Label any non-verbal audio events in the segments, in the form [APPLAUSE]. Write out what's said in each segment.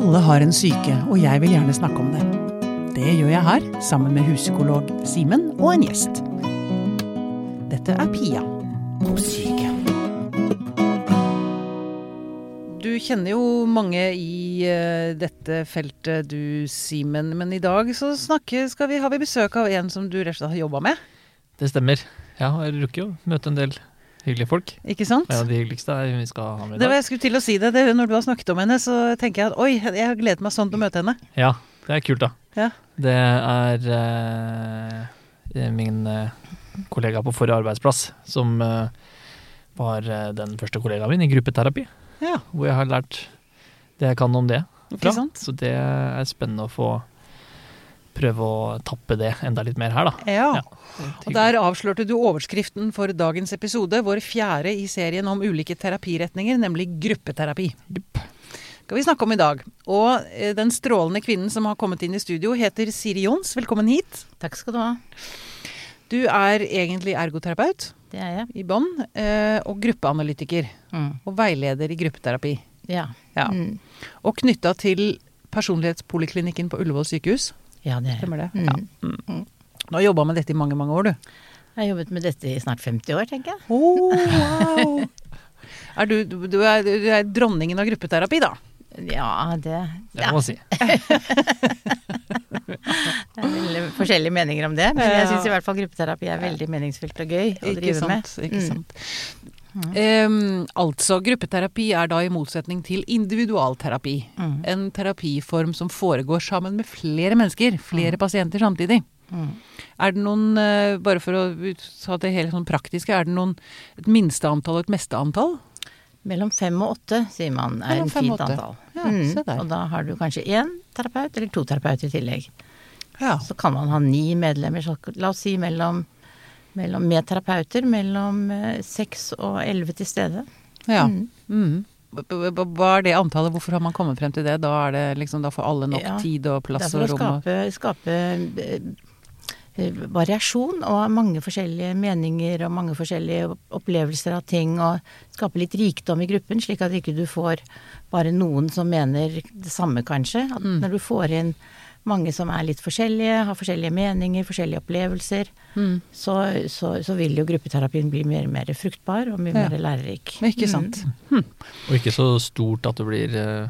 Alle har en syke, og jeg vil gjerne snakke om det. Det gjør jeg her, sammen med huspsykolog Simen og en gjest. Dette er Pia på syke. Du kjenner jo mange i eh, dette feltet du, Simen. Men i dag så snakker skal vi, har vi besøk av en som du rett og slett har jobba med. Det stemmer. Jeg har rukket å møte en del hyggelige folk. Ikke sant? Ja, de hyggeligste er hun vi skal ha med i Det var jeg skulle til å si det. det. Når du har snakket om henne, så tenker jeg at oi, jeg har gledet meg sånn til å møte henne. Ja, det er kult, da. Ja. Det er eh, min eh, kollega på forrige arbeidsplass som eh, var eh, den første kollegaen min i gruppeterapi. Ja, Hvor jeg har lært det jeg kan om det ikke fra. sant? Så det er spennende å få prøve å tappe det enda litt mer her, da. Ja. Ja. Og der avslørte du overskriften for dagens episode, vår fjerde i serien om ulike terapiretninger, nemlig gruppeterapi. Skal vi snakke om i dag. Og eh, den strålende kvinnen som har kommet inn i studio, heter Siri Jons. Velkommen hit. Takk skal du ha. Du er egentlig ergoterapeut Det er jeg. i bånn, eh, og gruppeanalytiker. Mm. Og veileder i gruppeterapi. Ja. Ja. Mm. Og knytta til personlighetspoliklinikken på Ullevål sykehus. Ja, det er. Stemmer det? Mm. Ja. Du har jobba med dette i mange, mange år, du. Jeg har jobbet med dette i snart 50 år, tenker jeg. Oh, wow. er du, du, du, er, du er dronningen av gruppeterapi, da? Ja, det Det må man si. [LAUGHS] Det er forskjellige meninger om det, men jeg syns i hvert fall gruppeterapi er veldig meningsfylt og gøy å Ikke drive sant. med. Ikke Mm. sant. Em, altså, gruppeterapi er da i motsetning til individualterapi. Mm. En terapiform som foregår sammen med flere mennesker, flere pasienter samtidig. Mm. Er det noen, eh, bare for å ta det hele sånn praktiske, er det noen et minsteantall og et mesteantall? Mellom fem og åtte, sier man, er Mellom en fint antall. Ja, Mm. Og da har du kanskje én terapeut eller to terapeuter i tillegg. Ja. Så kan man ha ni medlemmer, så la oss si mellom, mellom med terapeuter mellom eh, seks og elleve til stede. ja. Mm. Mm. Hva er det antallet? Hvorfor har man kommet frem til det? Da er det liksom, da får alle nok Ja, tid og er plass for og rom. det skape, skape å skape variasjon og mange forskjellige meninger og mange forskjellige opplevelser av ting, og skape litt rikdom i gruppen, slik at ikke du får bare noen som mener det samme, kanskje. At Mm. Når du får inn mange som er litt forskjellige, har forskjellige meninger, forskjellige opplevelser, Mm. så, så, så vil jo gruppeterapien bli mer og mer fruktbar og mye Ja. mer lærerik. Ikke Mm. Mm. Og ikke så stort at det blir eh,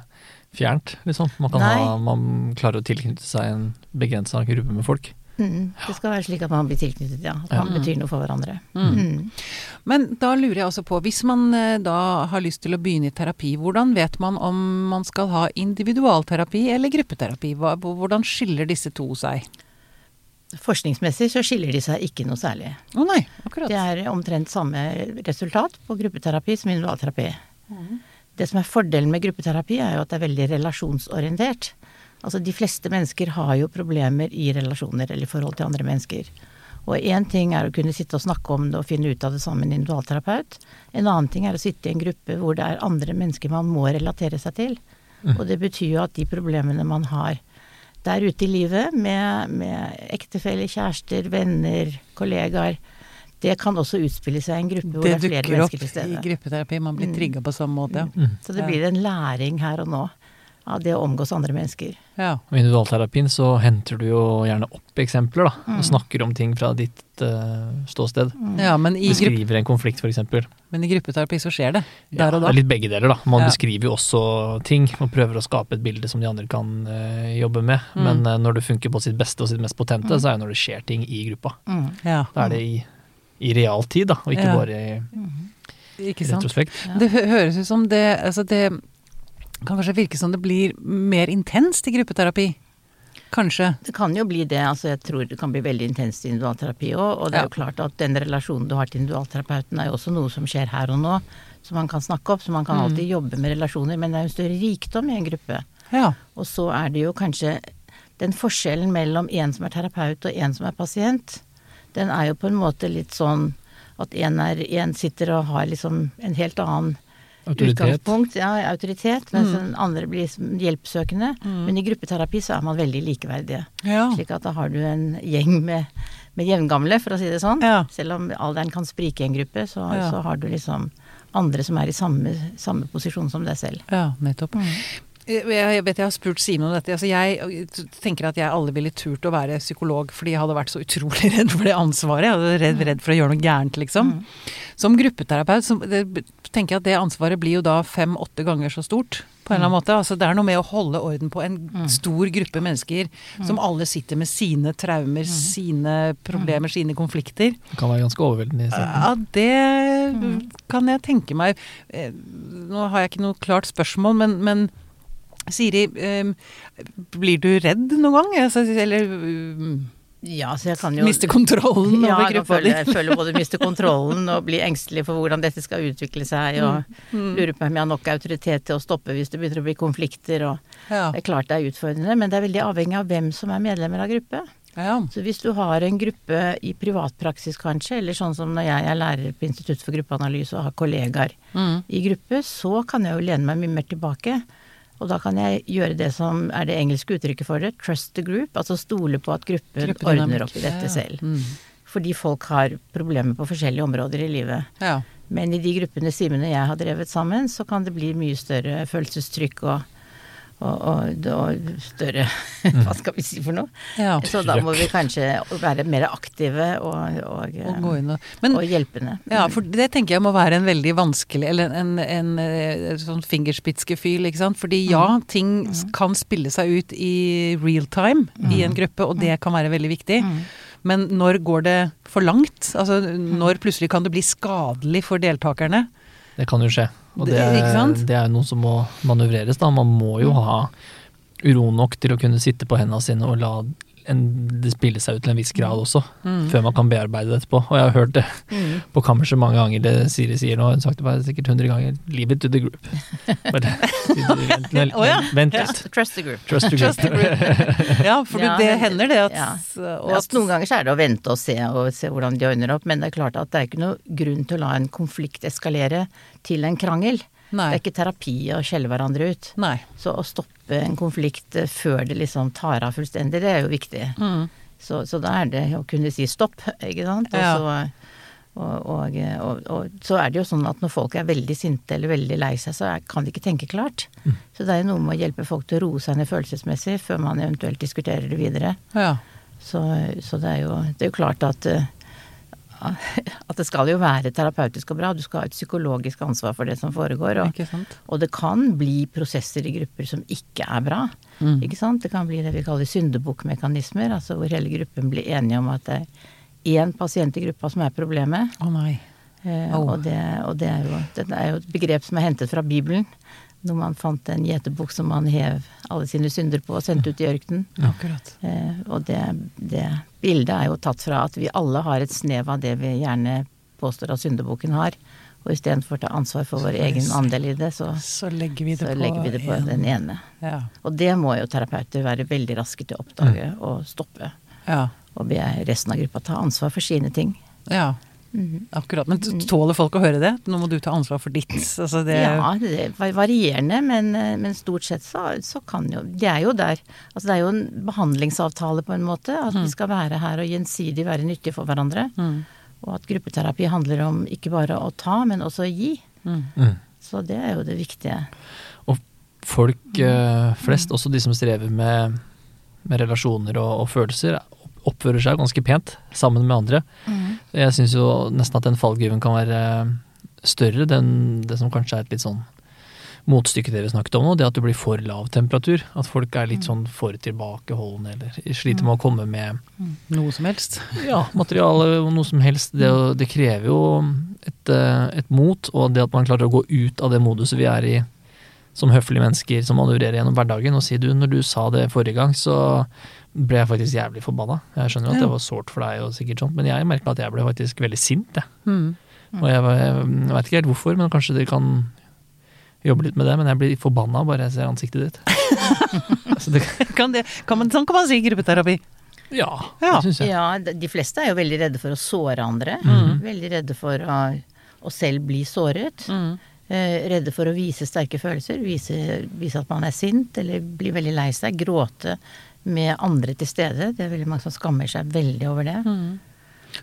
fjernt, liksom. Man, kan ha, man klarer å tilknytte seg en begrensa gruppe med folk. Mm. Det skal være slik at man blir tilknyttet, ja. At man man betyr noe for hverandre. Mm. Mm. Men da lurer jeg også på, hvis man eh, da har lyst til å begynne i terapi, hvordan vet man om man skal ha individualterapi eller gruppeterapi? Hvordan skiller disse to seg? Forskningsmessig så skiller de seg ikke noe særlig. Å nei, akkurat. Det er omtrent samme resultat på gruppeterapi som individualterapi. Det som er fordelen med gruppeterapi, er jo at det er veldig relasjonsorientert. Altså de fleste mennesker har jo problemer i relasjoner eller i forhold til andre mennesker. Og én ting er å kunne sitte og snakke om det og finne ut av det sammen med en individualterapeut. En annen ting er å sitte i en gruppe hvor det er andre mennesker man må relatere seg til. Og det betyr jo at de problemene man har der ute i livet med, med ektefeller, kjærester, venner, kollegaer, det kan også utspille seg i en gruppe hvor det, Det er flere mennesker til stede. Det dukker opp i gruppeterapi, man blir Mm. trigga på samme måte. Så det blir en læring her og nå av det å omgås andre mennesker. Ja. Og I individualterapien så henter du jo gjerne opp eksempler, da. Mm. Og snakker om ting fra ditt uh, ståsted. ja, men i, Beskriver en konflikt, f.eks. men i gruppeterapi så skjer det. Ja, Der og det da. er litt begge deler, da. Man Ja. beskriver jo også ting og prøver å skape et bilde som de andre kan uh, jobbe med. Mm. Men uh, når det funker på sitt beste og sitt mest potente, Mm. så er det når det skjer ting i gruppa. Mm. Ja, Da er det i, i realtid, da, og ikke Ja. bare i ikke sant. retrospekt. Ja. Det høres ut som det Altså det kan kanskje virke som det blir mer intenst i gruppeterapi. Kanskje. Det kan jo bli det. altså Jeg tror det kan bli veldig intenst i individualterapi òg. Og det er jo klart at den relasjonen du har til individualterapeuten er jo også noe som skjer her og nå. Som man kan snakke opp. Så man kan Mm. alltid jobbe med relasjoner. Men det er jo en større rikdom i en gruppe. Ja. Og så er det jo kanskje den forskjellen mellom en som er terapeut og en som er pasient, den er jo på en måte litt sånn at en, er, en sitter og har liksom en helt annen Autoritet. utgangspunkt, ja, autoritet, mens Mm. den andre blir hjelpsøkende. Mm. Men i gruppeterapi så er man veldig likeverdige. Ja. Slik at da har du en gjeng med, med jevngamle, for å si det sånn. Ja. Selv om alderen kan sprike i en gruppe, så, Ja. så har du liksom andre som er i samme, samme posisjon som deg selv. ja, nettopp. Jeg jeg vet jeg har spurt Simen om dette. Altså jeg tenker at jeg aldri ville turt å være psykolog fordi jeg hadde vært så utrolig [LAUGHS] redd for det ansvaret. Jeg hadde redd, redd for å gjøre noe gærent, liksom. Som gruppeterapeut så det, tenker jeg at det ansvaret blir jo da fem-åtte ganger så stort. På en eller annen måte. Altså det er noe med å holde orden på en stor gruppe mennesker som alle sitter med sine traumer, sine problemer, sine konflikter. Det kan være ganske overveldende. Ja, det kan jeg tenke meg. Eh, Nå har jeg ikke noe klart spørsmål, men, men Siri, eh, blir du redd noen gang? Altså, eller eh, Ja, så jeg kan jo miste kontrollen ja, over gruppa di? Ja, jeg føler både miste kontrollen og bli engstelig for hvordan dette skal utvikle seg, og Mm. lurer på om jeg har nok autoritet til å stoppe hvis det begynner å bli konflikter. Og Ja. det er klart det er utfordrende, men det er veldig avhengig av hvem som er medlemmer av gruppe. ja. Så hvis du har en gruppe i privatpraksis kanskje, eller sånn som når jeg er lærer på Institutt for gruppeanalyse og har kollegaer Mm. i gruppe, så kan jeg jo lene meg mye mer tilbake. Og da kan jeg gjøre det som er det engelske uttrykket for det, trust the group. Altså stole på at gruppen ordner opp i dette Ja. selv. Mm. Fordi folk har problemer på forskjellige områder i livet. ja. Men i de gruppene Simen og jeg har drevet sammen, så kan det bli mye større følelsestrykk og, og, og, og større [LAUGHS] Hva skal vi si for noe? ja. Så da må vi kanskje være mer aktive og, og, Og gå inn og Men og hjelpende. Ja, for det tenker jeg må være en veldig vanskelig Eller en, en, en sånn fingerspitzgefühl, ikke sant. Fordi ja, Mm. ting s- kan spille seg ut i real time i en gruppe, og det kan være veldig viktig. Mm. Men når går det for langt? Altså når plutselig kan det bli skadelig for deltakerne? Det kan jo skje. Og Det- det, det er noe som må manøvreres, da. Man må jo ha uro nok til å kunne sitte på hendene sine og la en, det spille seg ut til en viss grad også, før man kan bearbeide det etterpå. Og jeg har hørt det Mm. [LAUGHS] på kammerset mange ganger, det Siri sier nå, hun har sagt det bare sikkert hundre ganger, leave it to the group. [LAUGHS] Bare, vent, vent, oh, ja. vent litt. Trust, trust the group. Trust the Trust the group. [LAUGHS] Ja, for Ja, det hender det at, ja. at noen ganger så er det å vente og se, og se hvordan de ordner opp, men det er klart at det er ikke noe grunn til å la en konflikt eskalere til en krangel. Nei. Det er ikke terapi å skjelle hverandre ut. Nei. Så å stoppe en konflikt eh, før det liksom tar av fullstendig, det er jo viktig. Mm. Så, så da er det å kunne si stopp, ikke sant. Og, så, og, og, og, og så er det jo sånn at når folk er veldig sinte eller veldig lei seg, så kan de ikke tenke klart. Så det er jo noe med å hjelpe folk til å roe seg ned følelsesmessig før man eventuelt diskuterer det videre. Ja. Så, så det, er jo, det er jo klart at eh, [LAUGHS] at det skal jo være terapeutisk og bra. Du skal ha et psykologisk ansvar for det som foregår. Og, og det kan bli prosesser i grupper som ikke er bra. Mm. Ikke sant? Det kan bli det vi kaller syndebukkmekanismer, altså hvor hele gruppen blir enige om at det er én pasient i gruppa som er problemet. Oh, nei. Eh, og, det, og det, er jo, det er jo et begrep som er hentet fra Bibelen. Når man fant en gjetebukk som man hev alle sine synder på og sendte ut i ørkenen. Akkurat. Eh, og det, det bildet er jo tatt fra at vi alle har et snev av det vi gjerne påstår at syndebukken har. Og istedenfor å ta ansvar for vår egen andel i det, så, Så legger vi det så på legger vi det på en- den ene. Ja. Og det må jo terapeuter være veldig raske til å oppdage og stoppe. Ja. Og be resten av gruppa ta ansvar for sine ting. ja. Mhm. Akkurat. Men t- tåler folk å høre det? Nå må du ta ansvar for ditt. Altså det, Ja, det er varierende, men, eh, men stort sett så, så kan jo De er jo der. Altså det er jo en behandlingsavtale på en måte. At vi skal være her og gjensidig være nyttige for hverandre. Mm. Og at gruppeterapi handler om ikke bare å ta, men også å gi. Mm. Mm. Så det er jo det viktige. Og folk eh, flest, også de som strever med, med relasjoner og, og følelser, oppfører seg ganske pent sammen med andre. Jeg syns jo nesten at den fallgruven kan være større, den, det som kanskje er et litt sånn motstykke dere snakket om nå, det at det blir for lav temperatur. At folk er litt sånn for tilbakeholdne eller sliter med å komme med Noe som helst. [LAUGHS] ja, materiale og noe som helst. Det, det krever jo et, eh, et mot, og det at man klarer å gå ut av det moduset vi er i som høflige mennesker som manøvrerer gjennom hverdagen, og si du, når du sa det forrige gang, så ble jeg faktisk jævlig forbanna. Jeg skjønner jo at Ja. det var sårt for deg og sikkert sånt, men jeg merka at jeg ble faktisk veldig sint, jeg. Mm. Og jeg, jeg, jeg veit ikke helt hvorfor, men kanskje dere kan jobbe litt med det, men jeg blir forbanna bare jeg ser ansiktet ditt. [LAUGHS] altså, det, Kan det, kan man, sånn kan man si i gruppeterapi. ja, Ja. det syns jeg. Ja, de fleste er jo veldig redde for å såre andre. Veldig redde for å, å selv bli såret. Mm. Eh, redde for å vise sterke følelser, vise, vise at man er sint eller blir veldig lei seg. Gråte med andre til stede. Det er veldig mange som skammer seg veldig over det. Mm.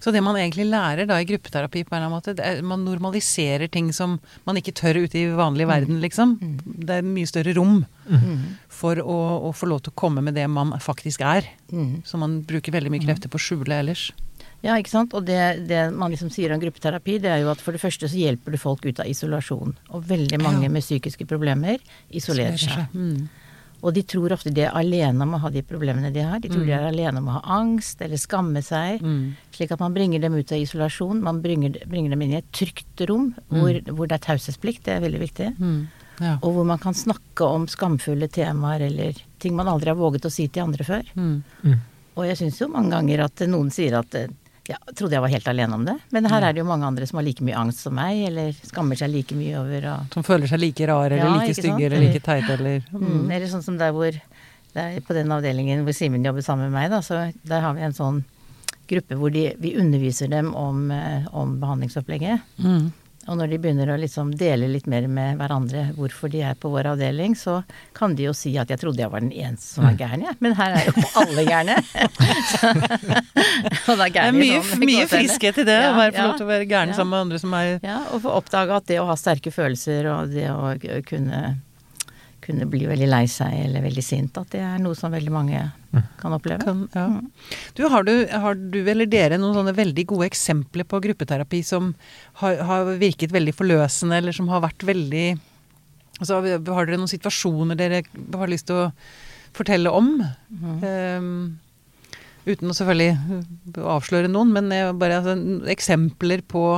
Så det man egentlig lærer da i gruppeterapi, på en eller annen måte, er man normaliserer ting som man ikke tør ute i vanlig verden, liksom. Det er mye større rom for å, å få lov til å komme med det man faktisk er. Mm. Som man bruker veldig mye krefter på å skjule ellers. Ja, ikke sant. Og det, det man liksom sier om gruppeterapi, det er jo at for det første så hjelper du folk ut av isolasjon. Og veldig mange Ja. med psykiske problemer isolerer seg. Mm. Og de tror ofte de er alene om å ha de problemene de har. De tror de Mm. er alene om å ha angst eller skamme seg. Mm. Slik at man bringer dem ut av isolasjon. Man bringer, bringer dem inn i et trygt rom hvor, hvor det er taushetsplikt. Det er veldig viktig. Mm. Ja. Og hvor man kan snakke om skamfulle temaer eller ting man aldri har våget å si til andre før. Mm. Mm. Og jeg syns jo mange ganger at noen sier at eh, ja, trodde jeg var helt alene om det. Men her er det jo mange andre som har like mye angst som meg, eller skammer seg like mye over å Som føler seg like rar, eller Ja, like stygge eller like teit, eller mm. Eller sånn som der hvor det er På den avdelingen hvor Simen jobber sammen med meg, da, så der har vi en sånn gruppe hvor de, vi underviser dem om, eh, om behandlingsopplegget. Mm. Og når de begynner å liksom dele litt mer med hverandre hvorfor de er på vår avdeling, så kan de jo si at 'jeg trodde jeg var den eneste som var gæren', jeg. Men her er jo alle gærne. [LAUGHS] [LAUGHS] og da Det er mye, mye friskhet i det, å være, få lov til å være gæren ja. sammen med andre som er Ja, og få oppdage at det å ha sterke følelser og det å kunne, kunne bli veldig lei seg eller veldig sint, at det er noe som veldig mange kan oppleve. kan, ja. Du, har, du, har du eller dere noen sånne veldig gode eksempler på gruppeterapi som har, har virket veldig forløsende, eller som har vært veldig altså, Har dere noen situasjoner dere har lyst til å fortelle om? Um, uten å selvfølgelig avsløre noen, men bare altså, eksempler på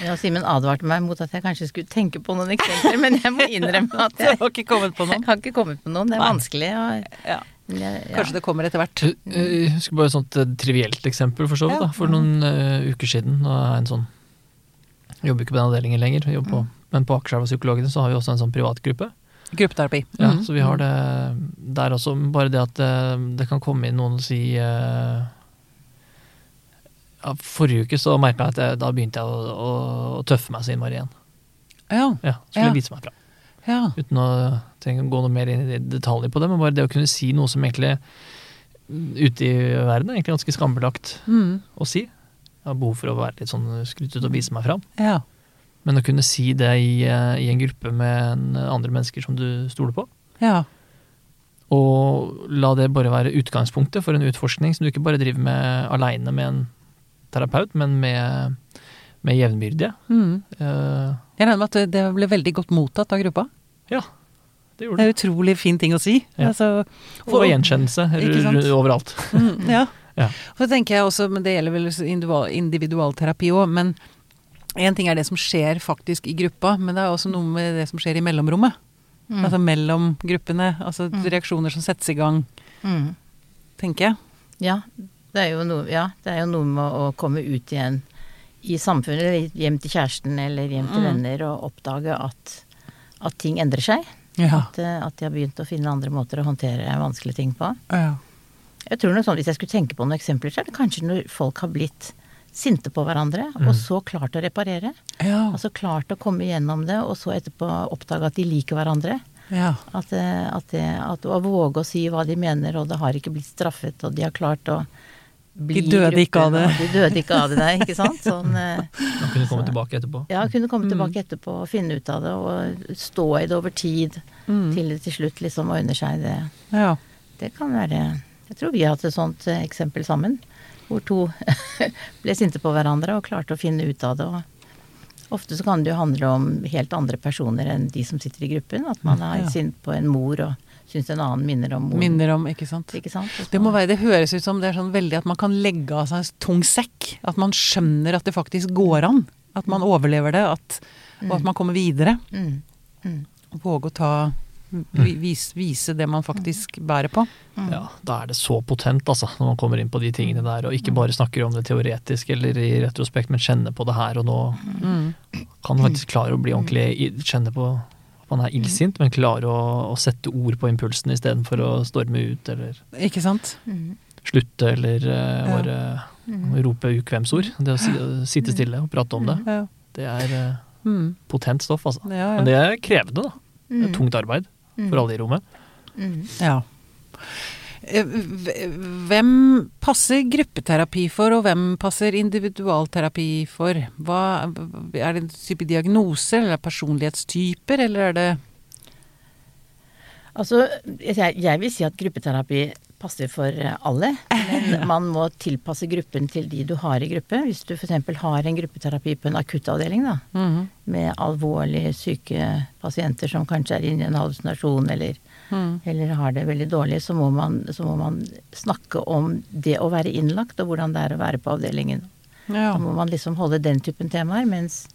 Ja, Simen advarte meg mot at jeg kanskje skulle tenke på noen eksempler, men jeg må [LAUGHS] innrømme at jeg, har ikke kommet på noen. jeg har ikke kommet på noen. Det er Nei. vanskelig. Og, Ja. Ja, ja. Kanskje det kommer etter hvert. Jeg jeg husker bare et sånt eh, trivielt eksempel for så vidt. Ja. For noen uh, uker siden. Nå er en sånn jeg jobber ikke på den avdelingen lenger, på, men på Akerselva Psykologene så har vi også en sånn privatgruppe. Gruppeterapi. Ja, Mhm. Så vi har det der også. Bare det at det, det kan komme inn noen og si eh, ja, Forrige uke så merka jeg at jeg, da begynte jeg å, å, å tøffe meg så innmari igjen. Ja. Ja, Skulle Ja. vise meg fram. ja. Uten å trenge å gå noe mer inn i detaljer på det, men bare det å kunne si noe som egentlig mm, ute i verden er egentlig ganske skambelagt Mm. å si. Jeg har behov for å være litt sånn skrytete og vise meg fram. ja. Men å kunne si det i, eh, i en gruppe med andre mennesker som du stoler på, Ja. og la det bare være utgangspunktet for en utforskning som du ikke bare driver med aleine med en terapeut, men med, med jevnbyrdige. Mm. Eh, Jeg regner med at det- ble veldig godt mottatt av gruppa. ja, det gjorde Det det. er utrolig fin ting å si. Ja. Altså, Og gjenkjennelse ru- ru- overalt. mm, ja. [LAUGHS] Ja. Så tenker jeg også, men det gjelder vel individual, individualterapi òg, men én ting er det som skjer faktisk i gruppa, men det er også noe med det som skjer i mellomrommet. Mm. Altså mellom gruppene. Altså reaksjoner som settes i gang, Mm. tenker jeg. Ja, det er jo noe, ja, det er jo noe med å komme ut igjen i samfunnet, eller hjem til kjæresten eller hjem til Mm. venner, og oppdage at, at ting endrer seg. Ja. At, eh, at de har begynt å finne andre måter å håndtere vanskelige ting på. ja. Jeg tror nok sånn, Hvis jeg skulle tenke på noen eksempler, så er det kanskje når folk har blitt sinte på hverandre, Mm. og så klart å reparere. Ja. Altså klart å komme gjennom det, og så etterpå oppdage at de liker hverandre. ja. At, eh, at, det, at å våge å si hva de mener, og det har ikke blitt straffet, og de har klart å bli De døde ikke av det. De døde ikke av det, nei, ikke sant. Sånn, [LAUGHS] eh, Man kunne komme tilbake etterpå. ja, kunne komme Mm. tilbake etterpå og finne ut av det, og stå i det over tid, Mm. til det til slutt liksom ordner seg. Det, ja. det kan være Jeg tror vi har hatt et sånt eh, eksempel sammen, hvor to [LAUGHS] ble sinte på hverandre og klarte å finne ut av det. og Ofte så kan det jo handle om helt andre personer enn de som sitter i gruppen. At man er Ja. sint på en mor og syns en annen minner om moren. Minner om, ikke sant. Ikke sant? Det må være, det høres ut som det er sånn veldig at man kan legge av seg en tung sekk. At man skjønner at det faktisk går an. At man overlever det, at, og at man kommer videre. mm. Mm. Og Våge å ta Vise, Vise det man faktisk bærer på. Mm. Ja, da er det så potent, altså, når man kommer inn på de tingene der, og Mm. ikke bare snakker om det teoretisk eller i retrospekt, men kjenner på det her og nå. Mm. Kan faktisk klare å bli ordentlig Kjenne på man er illsint, men klarer å, å sette ord på impulsen istedenfor å storme ut eller Ikke sant? Mm. slutte eller uh, Ja. bare uh, rope ukvemsord. Det å si, å sitte stille og prate om det, Ja. det er eh, Mm. potent stoff, altså. Ja, Men det er krevende, da. Det er Mm. tungt arbeid for alle i rommet. Mm. ja. Eh, hv- Hvem passer gruppeterapi for, og hvem passer individualterapi for? Hva, er det en type diagnoser, eller er personlighetstyper, eller er det Altså, jeg, jeg vil si at gruppeterapi passer for alle. Men [LAUGHS] man må tilpasse gruppen til de du har i gruppe. Hvis du f.eks. har en gruppeterapi på en akuttavdeling, da, Mhm. med alvorlig syke pasienter som kanskje er inne i en hallusinasjon eller, mm. eller har det veldig dårlig, så må, man, så må man snakke om det å være innlagt, og hvordan det er å være på avdelingen. Ja. Da må man liksom holde den typen temaer, mens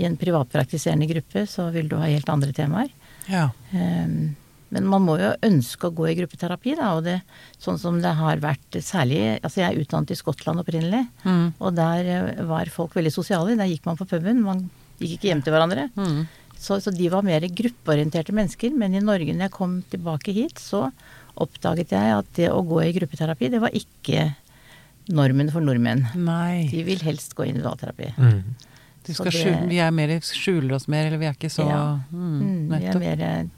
i en privatpraktiserende gruppe så vil du ha helt andre temaer. ja. Ehm, Men man må jo ønske å gå i gruppeterapi, da. Og det, sånn som det har vært særlig Altså jeg er utdannet i Skottland opprinnelig, mm. og der eh, var folk veldig sosiale. Der gikk man på puben. Man gikk ikke hjem til hverandre. Mm. Så, så de var mer gruppeorienterte mennesker. Men i Norge, når jeg kom tilbake hit, så oppdaget jeg at det å gå i gruppeterapi, det var ikke normen for nordmenn. Nei. De vil helst gå i individualterapi. Mm. Du skal det- skjule, vi er mer, skjuler oss mer, eller vi er ikke så Ja. mm, nettopp. vi er mer,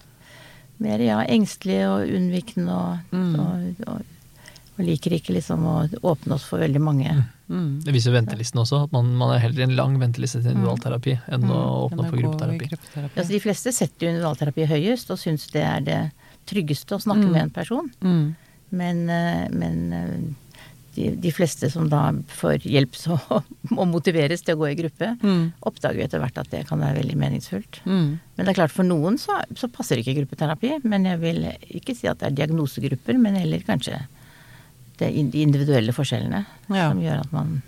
mer ja, engstelige og unnvikende og, Mm. og, og, og liker ikke liksom å åpne oss for veldig mange. Mm. Det viser ventelisten også, at man, man er heller i en lang venteliste til individualterapi enn å åpne opp for gruppeterapi. gruppeterapi. Altså, de fleste setter jo individualterapi høyest og syns det er det tryggeste å snakke Mm. med en person. Mm. Men, eh, men eh, de, de fleste som da får hjelp så, [LAUGHS] og motiveres til å gå i gruppe, Mm. oppdager jo etter hvert at det kan være veldig meningsfullt. Mm. Men det er klart for noen så, så passer ikke gruppeterapi. Men jeg vil ikke si at det er diagnosegrupper, men heller kanskje det, de individuelle forskjellene Ja. som gjør at man,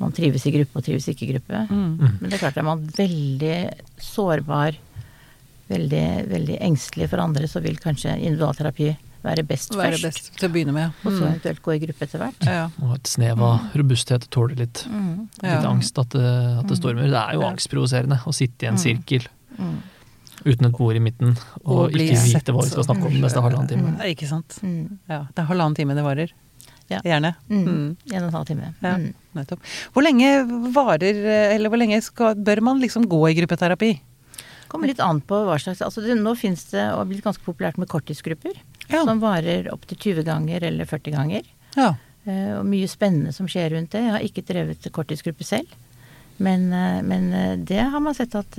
man trives i gruppe og trives ikke i gruppe. Mm. Men det er klart er man veldig sårbar, veldig, veldig engstelig for andre, så vil kanskje individualterapi være best Være først. best til å begynne med. Og så Mm. eventuelt gå i gruppe etter hvert. Ja. Og et snev av robusthet tåler litt, Mm. litt Ja. angst at det, at det stormer. Det er jo Ja. angstprovoserende å sitte i en sirkel Mm. uten et bord i midten og, Og ikke sett vite hva vi skal snakke om den neste halvannen time. Mm. Ikke sant. Mm. Ja. Det er halvannen time det varer. Ja. Gjerne. Mm. Mm. En og en halv time. Ja, Mm. nettopp. Hvor lenge varer, eller hvor lenge skal, bør man liksom gå i gruppeterapi? Kommer litt an på hva slags altså det, Nå finnes det, og har blitt ganske populært med korttidsgrupper. Ja. Som varer opptil 20 ganger eller 40 ganger. Ja. Eh, og mye spennende som skjer rundt det. Jeg har ikke drevet korttidsgruppe selv. Men, eh, men eh, det har man sett at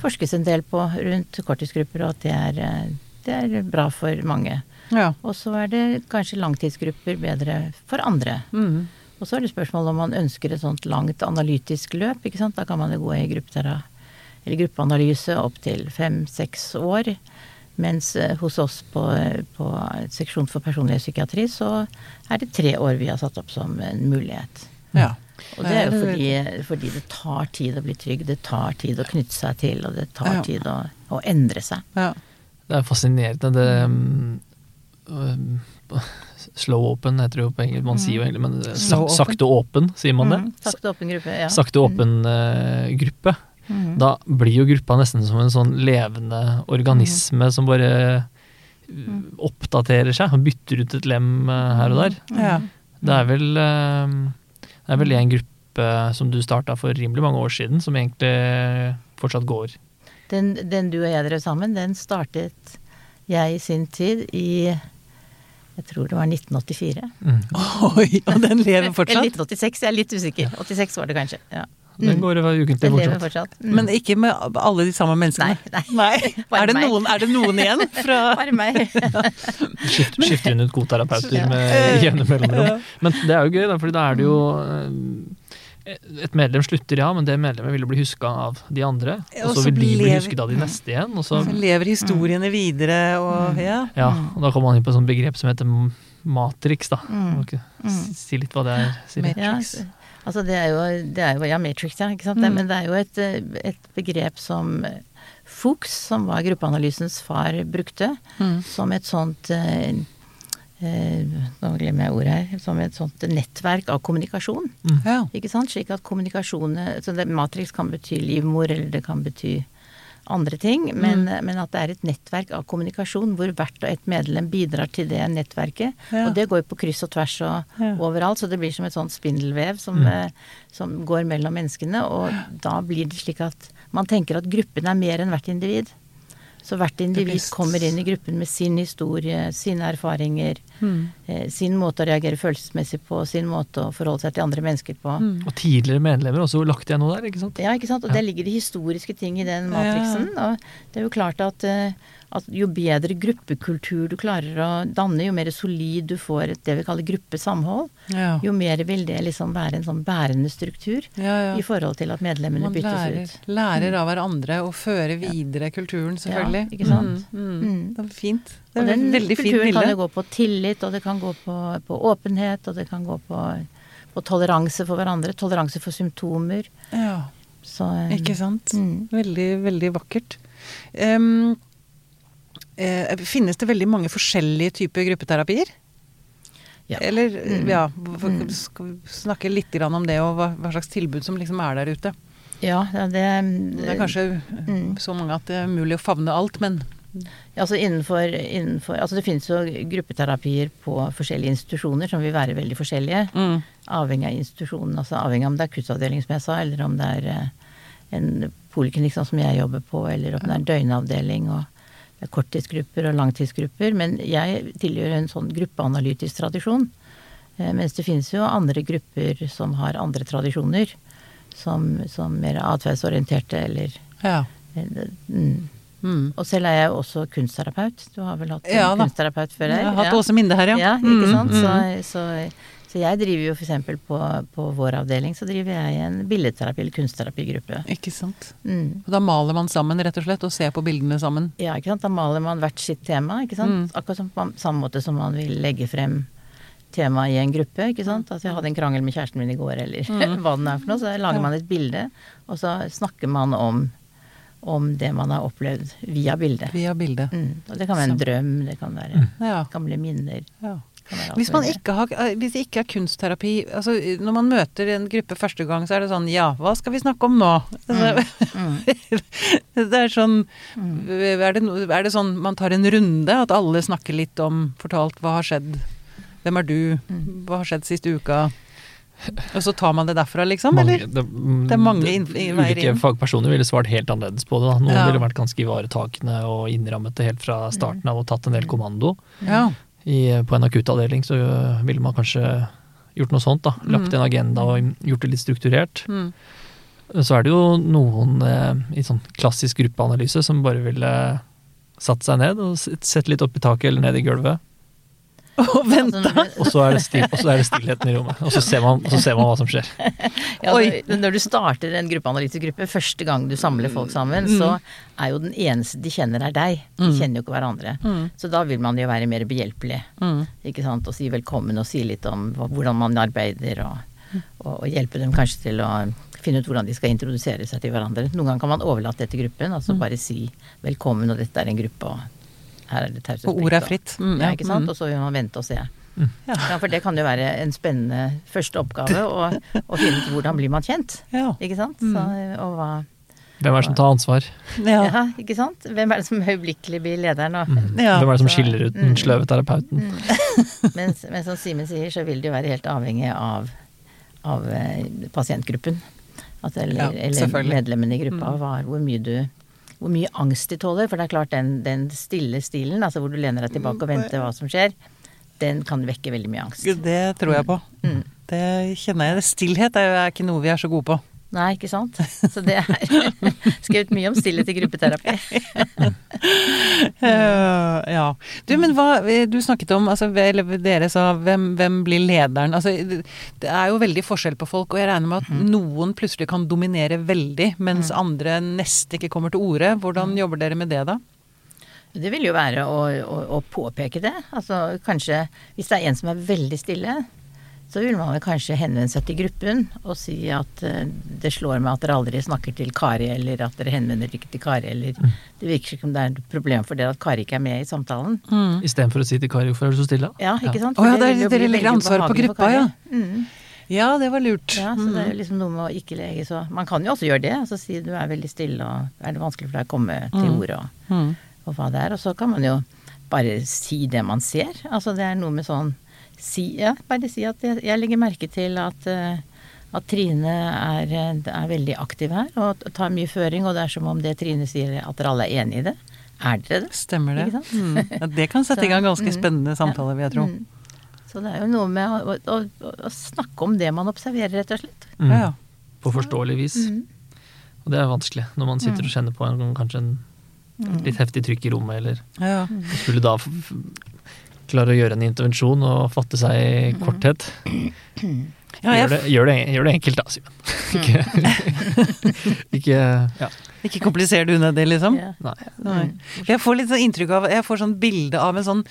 forskes en del på rundt korttidsgrupper, og at det er, det er bra for mange. ja. Og så er det kanskje langtidsgrupper bedre for andre. Mm. Og så er det spørsmål om man ønsker et sånt langt analytisk løp. ikke sant? Da kan man jo gå i gruppeanalyse opp opptil fem-seks år. Mens eh, hos oss på, på seksjon for personlighetspsykiatri så er det tre år vi har satt opp som en mulighet. ja. Og det er jo Eh, fordi, fordi det tar tid å bli trygg, det tar tid å knytte seg til, og det tar Ja. tid å, å endre seg. ja. Det er fascinerende. Det um, um, [LAUGHS] Slow open heter det jo på engelsk, man sier jo egentlig, men Mm. Sakte åpen, sier man det? Mm, sakte åpen gruppe, ja. Sakte åpen uh, gruppe. Mm. Da blir jo gruppa nesten som en sånn levende organisme som bare mm. oppdaterer seg og bytter ut et lem eh, her og der. ja. Det er vel eh, Det er vel en gruppe som du starta for rimelig mange år siden, som egentlig fortsatt går. Den, den du og jeg drev sammen, den startet jeg i sin tid i jeg tror det var 1984. Mm. Oi, og den lever [LAUGHS] fortsatt? 1986, jeg er litt usikker. 86 var det kanskje. Ja. Den går ukentlig fortsatt. fortsatt. Mm. Men ikke med alle de samme menneskene? Nei, nei. nei. [LAUGHS] Er, det noen, er det noen igjen fra [LAUGHS] Bare meg. [LAUGHS] Skift, skifter hun ut godterapeuter Ja. med jevne mellomrom. Men det er jo gøy, da, fordi da er det jo eh, Et medlem slutter, ja, men det medlemmet vil jo bli huska av de andre. Og så vil de bli husket av de neste igjen. Og så, Så lever historiene videre og Ja. ja, og da kommer man inn på et sånt begrep som heter matrix, da. Mm. Si- Si litt hva det er, Siri. Altså det er jo, det er jo ja, Matrix, ja. Ikke sant? Mm. Men det er jo et, et begrep som Fuchs, som var gruppeanalysens far, brukte. Mm. Som et sånt eh, eh, Nå glemmer jeg ordet her. Som et sånt nettverk av kommunikasjon. ja. Ikke sant? Slik at kommunikasjon Matrix kan bety livmor, eller det kan bety andre ting. Men, men at det er et nettverk av kommunikasjon hvor hvert og et medlem bidrar til det nettverket. Ja. Og det går jo på kryss og tvers og Ja. overalt, så det blir som et sånt spindelvev som, mm. som går mellom menneskene. Og da blir det slik at man tenker at gruppen er mer enn hvert individ. Så hvert individ kommer inn i gruppen med sin historie, sine erfaringer, Mm. eh, sin måte å reagere følelsesmessig på, sin måte å forholde seg til andre mennesker på. Mm. Og tidligere medlemmer også lagt igjen noe der, ikke sant? Ja, ikke sant? Og Ja. det ligger det historiske ting i den matriksen. Og det er jo klart at, eh, at jo bedre gruppekultur du klarer å danne, jo mer solid du får et, det vi kaller gruppesamhold, Ja. jo mer vil det liksom være en sånn bærende struktur Ja, ja. i forhold til at medlemmene Man byttes lærer, ut. lærer av hverandre og fører videre kulturen, selvfølgelig. Ja, ikke sant? Mm, mm. Mm. Det er fint. Det Og er den veldig fint kulturen kan jo gå på tillit, og det kan gå på, på åpenhet, og det kan gå på, på toleranse for hverandre. Toleranse for symptomer. Ja, Så, eh, ikke sant. Mm. Veldig, veldig vakkert. Eh, finnes det veldig mange forskjellige typer gruppeterapier? Ja. Eller, Mm. ja, vi snakke litt grann om det, og hva, slags tilbud som liksom er der ute? Ja, ja, det Det er kanskje Mm. så mange at det er mulig å favne alt, men Altså innenfor, innenfor Altså det finnes jo gruppeterapier på forskjellige institusjoner som vil være veldig forskjellige. mm. Avhengig av institusjonen. Altså avhengig av om det er akuttavdeling, som jeg sa, eller om det er eh, en poliklinikk sånn som jeg jobber på, eller om det er døgnavdeling og korttidsgrupper og langtidsgrupper. Men jeg tilhører en sånn gruppeanalytisk tradisjon. Eh, Mens det finnes jo andre grupper som har andre tradisjoner. Som, som mer atferdsorienterte eller ja. mm. Mm. Og selv er jeg også kunstterapeut. Du har vel hatt en Ja da. kunstterapeut før Jeg har hatt Åse Minde her, ja. Ja, ikke Mm, sant. mm. Så, så, så jeg driver jo f.eks. På, på vår avdeling så driver jeg en billedterapi- eller kunstterapigruppe. Ikke sant. Mm. Og da maler man sammen, rett og slett, og ser på bildene sammen. Ja, ikke sant. Da maler man hvert sitt tema, ikke sant. Mm. Akkurat som på samme måte som man vil legge frem tema i en gruppe, ikke sant. Altså jeg hadde en krangel med kjæresten min i går, eller [LAUGHS] Mm. hva den er for noe. Så lager man et bilde, og så snakker man om, om det man har opplevd via bildet. Via bildet. Mm. Og det kan være en drøm, det kan være Ja. gamle minner. ja. Hvis, man ikke har, eh, hvis det ikke er kunstterapi altså Når man møter en gruppe første gang, så er det sånn Ja, hva skal vi snakke om nå? Altså, Mm. [LAUGHS] det er sånn er det, er det sånn man tar en runde? At alle snakker litt om Fortalt hva har skjedd? Hvem er du? Mm. Hva har skjedd siste uka? Og så tar man det derfra, liksom? Mange, eller? det, mm, Det er mange det- inn- Ulike fagpersoner ville svart helt annerledes på det. Da. Noen Ja. ville vært ganske ivaretakende og innrammet det helt fra starten av og tatt en del kommando. Ja. I, på en akuttavdeling så øh, ville man kanskje gjort noe sånt. da, Lagt en agenda og gjort det litt strukturert. Mm. Så er det jo noen eh, i sånn klassisk gruppeanalyse som bare ville satt seg ned og sett litt opp i taket eller ned i gulvet. [LAUGHS] Og venta! Altså, Og så er det, stil, er det stillheten i rommet. Og så ser man, så ser man hva som skjer. [LAUGHS] Ja, Oi. når- Når du starter en gruppeanalytisk gruppe, første gang du samler folk sammen, Mm. så er jo den eneste de kjenner er deg. De Mm. kjenner jo ikke hverandre. Mm. Så da vil man jo være mer behjelpelig. Mm. Ikke sant? Og si velkommen og si litt om hvordan man arbeider, og, og, og hjelpe dem kanskje til å finne ut hvordan de skal introdusere seg til hverandre. Noen ganger kan man overlate det til gruppen, altså bare si velkommen, og dette er en gruppe, og her er det taushetsplikt. Og ordet er fritt. Mm, ja, ikke sant. Mm. Og så vil man vente og se. Mm. Ja. Ja, for det kan jo være en spennende første oppgave å, å finne ut hvordan blir man kjent. Ja. Ikke sant? Så, og hva Hvem er det som tar ansvar? Ja. [LAUGHS] ja. ikke sant? Hvem er det som øyeblikkelig blir lederen? Og, Mm. Ja. Hvem er det som skiller ut den mm. sløve terapeuten? [LAUGHS] mens, men som Simen sier, så vil det jo være helt avhengig av, av eh, pasientgruppen. At, eller, Ja, eller medlemmene i gruppa. Hva, hvor, mye du, hvor mye angst de tåler. For det er klart, den, den stille stilen, altså hvor du lener deg tilbake og venter hva som skjer, den kan vekke veldig mye angst. Det tror jeg på. Mm. Det kjenner jeg. Stillhet er er ikke noe vi er så gode på. Nei, ikke sant. Så det er [LAUGHS] skrevet mye om stillhet i gruppeterapi. uh, [LAUGHS] ja. Du, men hva Du snakket om, altså, dere sa hvem, hvem blir lederen? Altså, det er jo veldig forskjell på folk, og jeg regner med at noen plutselig kan dominere veldig, mens andre nesten ikke kommer til orde. Hvordan jobber dere med det, da? Det vil jo være å, å, å påpeke det. Altså kanskje hvis det er en som er veldig stille, så vil man kanskje henvende seg til gruppen og si at eh, det slår meg at dere aldri snakker til Kari, eller at dere henvender dere ikke til Kari, eller det virker ikke som det er et problem for dere at Kari ikke er med i samtalen. Mm. Istedenfor å si til Kari 'hvorfor er du så stille'? Ja, ikke sant? Å ja, det der- dere legger ansvaret på gruppa, ja. Mm. Ja, det var lurt. Ja, så det er Mm. liksom noe med å ikke lege så Man kan jo også gjøre det. Altså si du er veldig stille, og er det vanskelig for deg å komme til Mm. orde, og, Mm. og hva det er. Og så kan man jo bare si det man ser. Altså det er noe med sånn si, Ja, bare si at jeg, jeg legger merke til at eh, at Trine er, er veldig aktiv her og tar mye føring, og det er som om det Trine sier at dere alle er enig i det. er dere det? Stemmer det. Ikke sant? Mm. Ja, det kan sette i gang ganske Så, mm, spennende samtaler, vil jeg tro. Mm. Så det er jo noe med å, å, å, å snakke om det man observerer, rett og slett. Mm. Ja, ja. På forståelig vis. Mm. Og det er vanskelig når man sitter og kjenner på en, kanskje en litt heftig trykk i rommet, eller ja. skulle da f å gjøre en intervensjon og fatte seg i korthet. [CLEARS THROAT] Ja, gjør, det, gjør, det, gjør det enkelt da, Simen. ikke, [LAUGHS] ikke ja. Ikke kompliser det unødig, liksom? Yeah. Nei. Nei. Jeg får litt sånn inntrykk av Jeg får sånn bilde av en sånn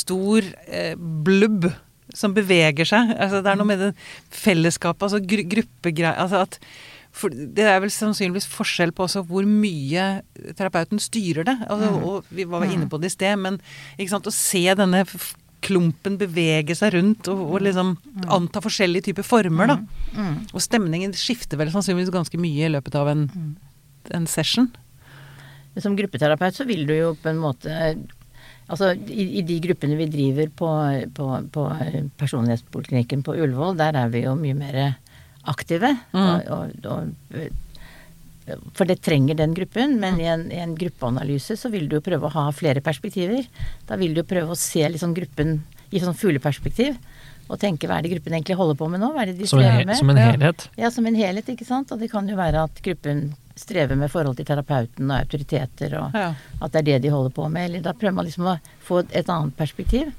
stor eh, blubb som beveger seg. Altså, det er noe med det fellesskapet, altså gru gruppegreier altså at for Det er vel sannsynligvis forskjell på også hvor mye terapeuten styrer det. Altså, og Vi var inne på det i sted, men sant, å se denne klumpen bevege seg rundt og, og liksom anta forskjellige typer former, da. Mm. Og stemningen skifter vel sannsynligvis ganske mye i løpet av en, en session. Som gruppeterapeut så vil du jo på en måte Altså i, i de gruppene vi driver på, på, på personlighetspoliklinikken på Ullevål, der er vi jo mye mer aktive. Og, og, og, for det trenger den gruppen, men i en, i en gruppeanalyse så vil du jo prøve å ha flere perspektiver. Da vil du jo prøve å se liksom gruppen i sånn fugleperspektiv. Og tenke hva er det gruppen egentlig holder på med nå? Hva er det de Som en, med? som en helhet. Ja, som en helhet, ikke sant. Og det kan jo være at gruppen strever med forhold til terapeuten og autoriteter, og Ja. at det er det de holder på med. Eller da prøver man liksom å få et annet perspektiv.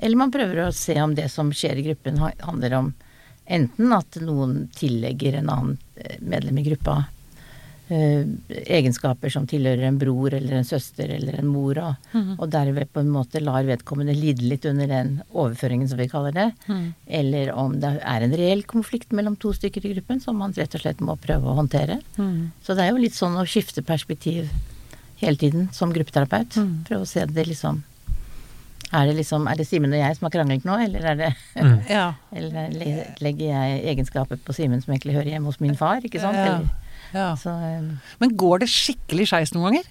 Eller man prøver å se om det som skjer i gruppen handler om enten at noen tillegger en annen eh, medlem i gruppa eh, egenskaper som tilhører en bror eller en søster eller en mor, og, og derved på en måte lar vedkommende lide litt under den overføringen, som vi kaller det. Eller om det er en reell konflikt mellom to stykker i gruppen som man rett og slett må prøve å håndtere. Så det er jo litt sånn å skifte perspektiv hele tiden som gruppeterapeut. Prøve å se det liksom Er det liksom Er det Simen og jeg som har kranglet nå, eller er det [LAUGHS] Ja. Eller legger jeg egenskaper på Simen som egentlig hører hjemme hos min far, ikke sant? Ja. Eller, ja. så um, Men går det skikkelig skeis noen ganger?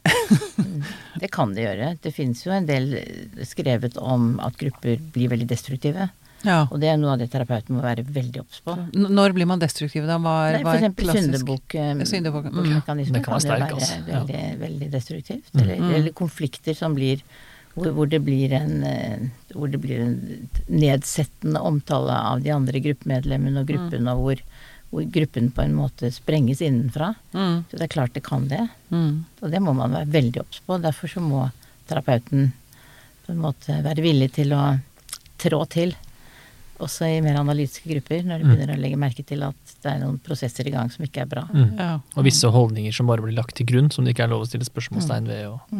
[LAUGHS] det kan det gjøre. Det finnes jo en del eh, skrevet om at grupper blir veldig destruktive. Ja. Og det er noe av det terapeuten må være veldig obs på. N- Når blir man destruktiv, da? Hva er, Nei, for eksempel klassisk? syndebukk, eh, mm. Det kan være kan, sterk, altså. veldig, veldig destruktivt. Eller, eller konflikter som blir hvor, hvor det blir en eh, hvor det blir en nedsettende omtale av de andre gruppemedlemmene og gruppen, og hvor, hvor gruppen på en måte sprenges innenfra. Mm. Så det er klart det kan det. Mm. Og det må man være veldig obs på. Derfor så må terapeuten på en måte være villig til å trå til. Også i mer analytiske grupper, når de begynner å legge merke til at det er noen prosesser i gang som ikke er bra. Mm. Ja. Og visse holdninger som bare blir lagt til grunn, som det ikke er lov å stille spørsmålstegn ved. Og,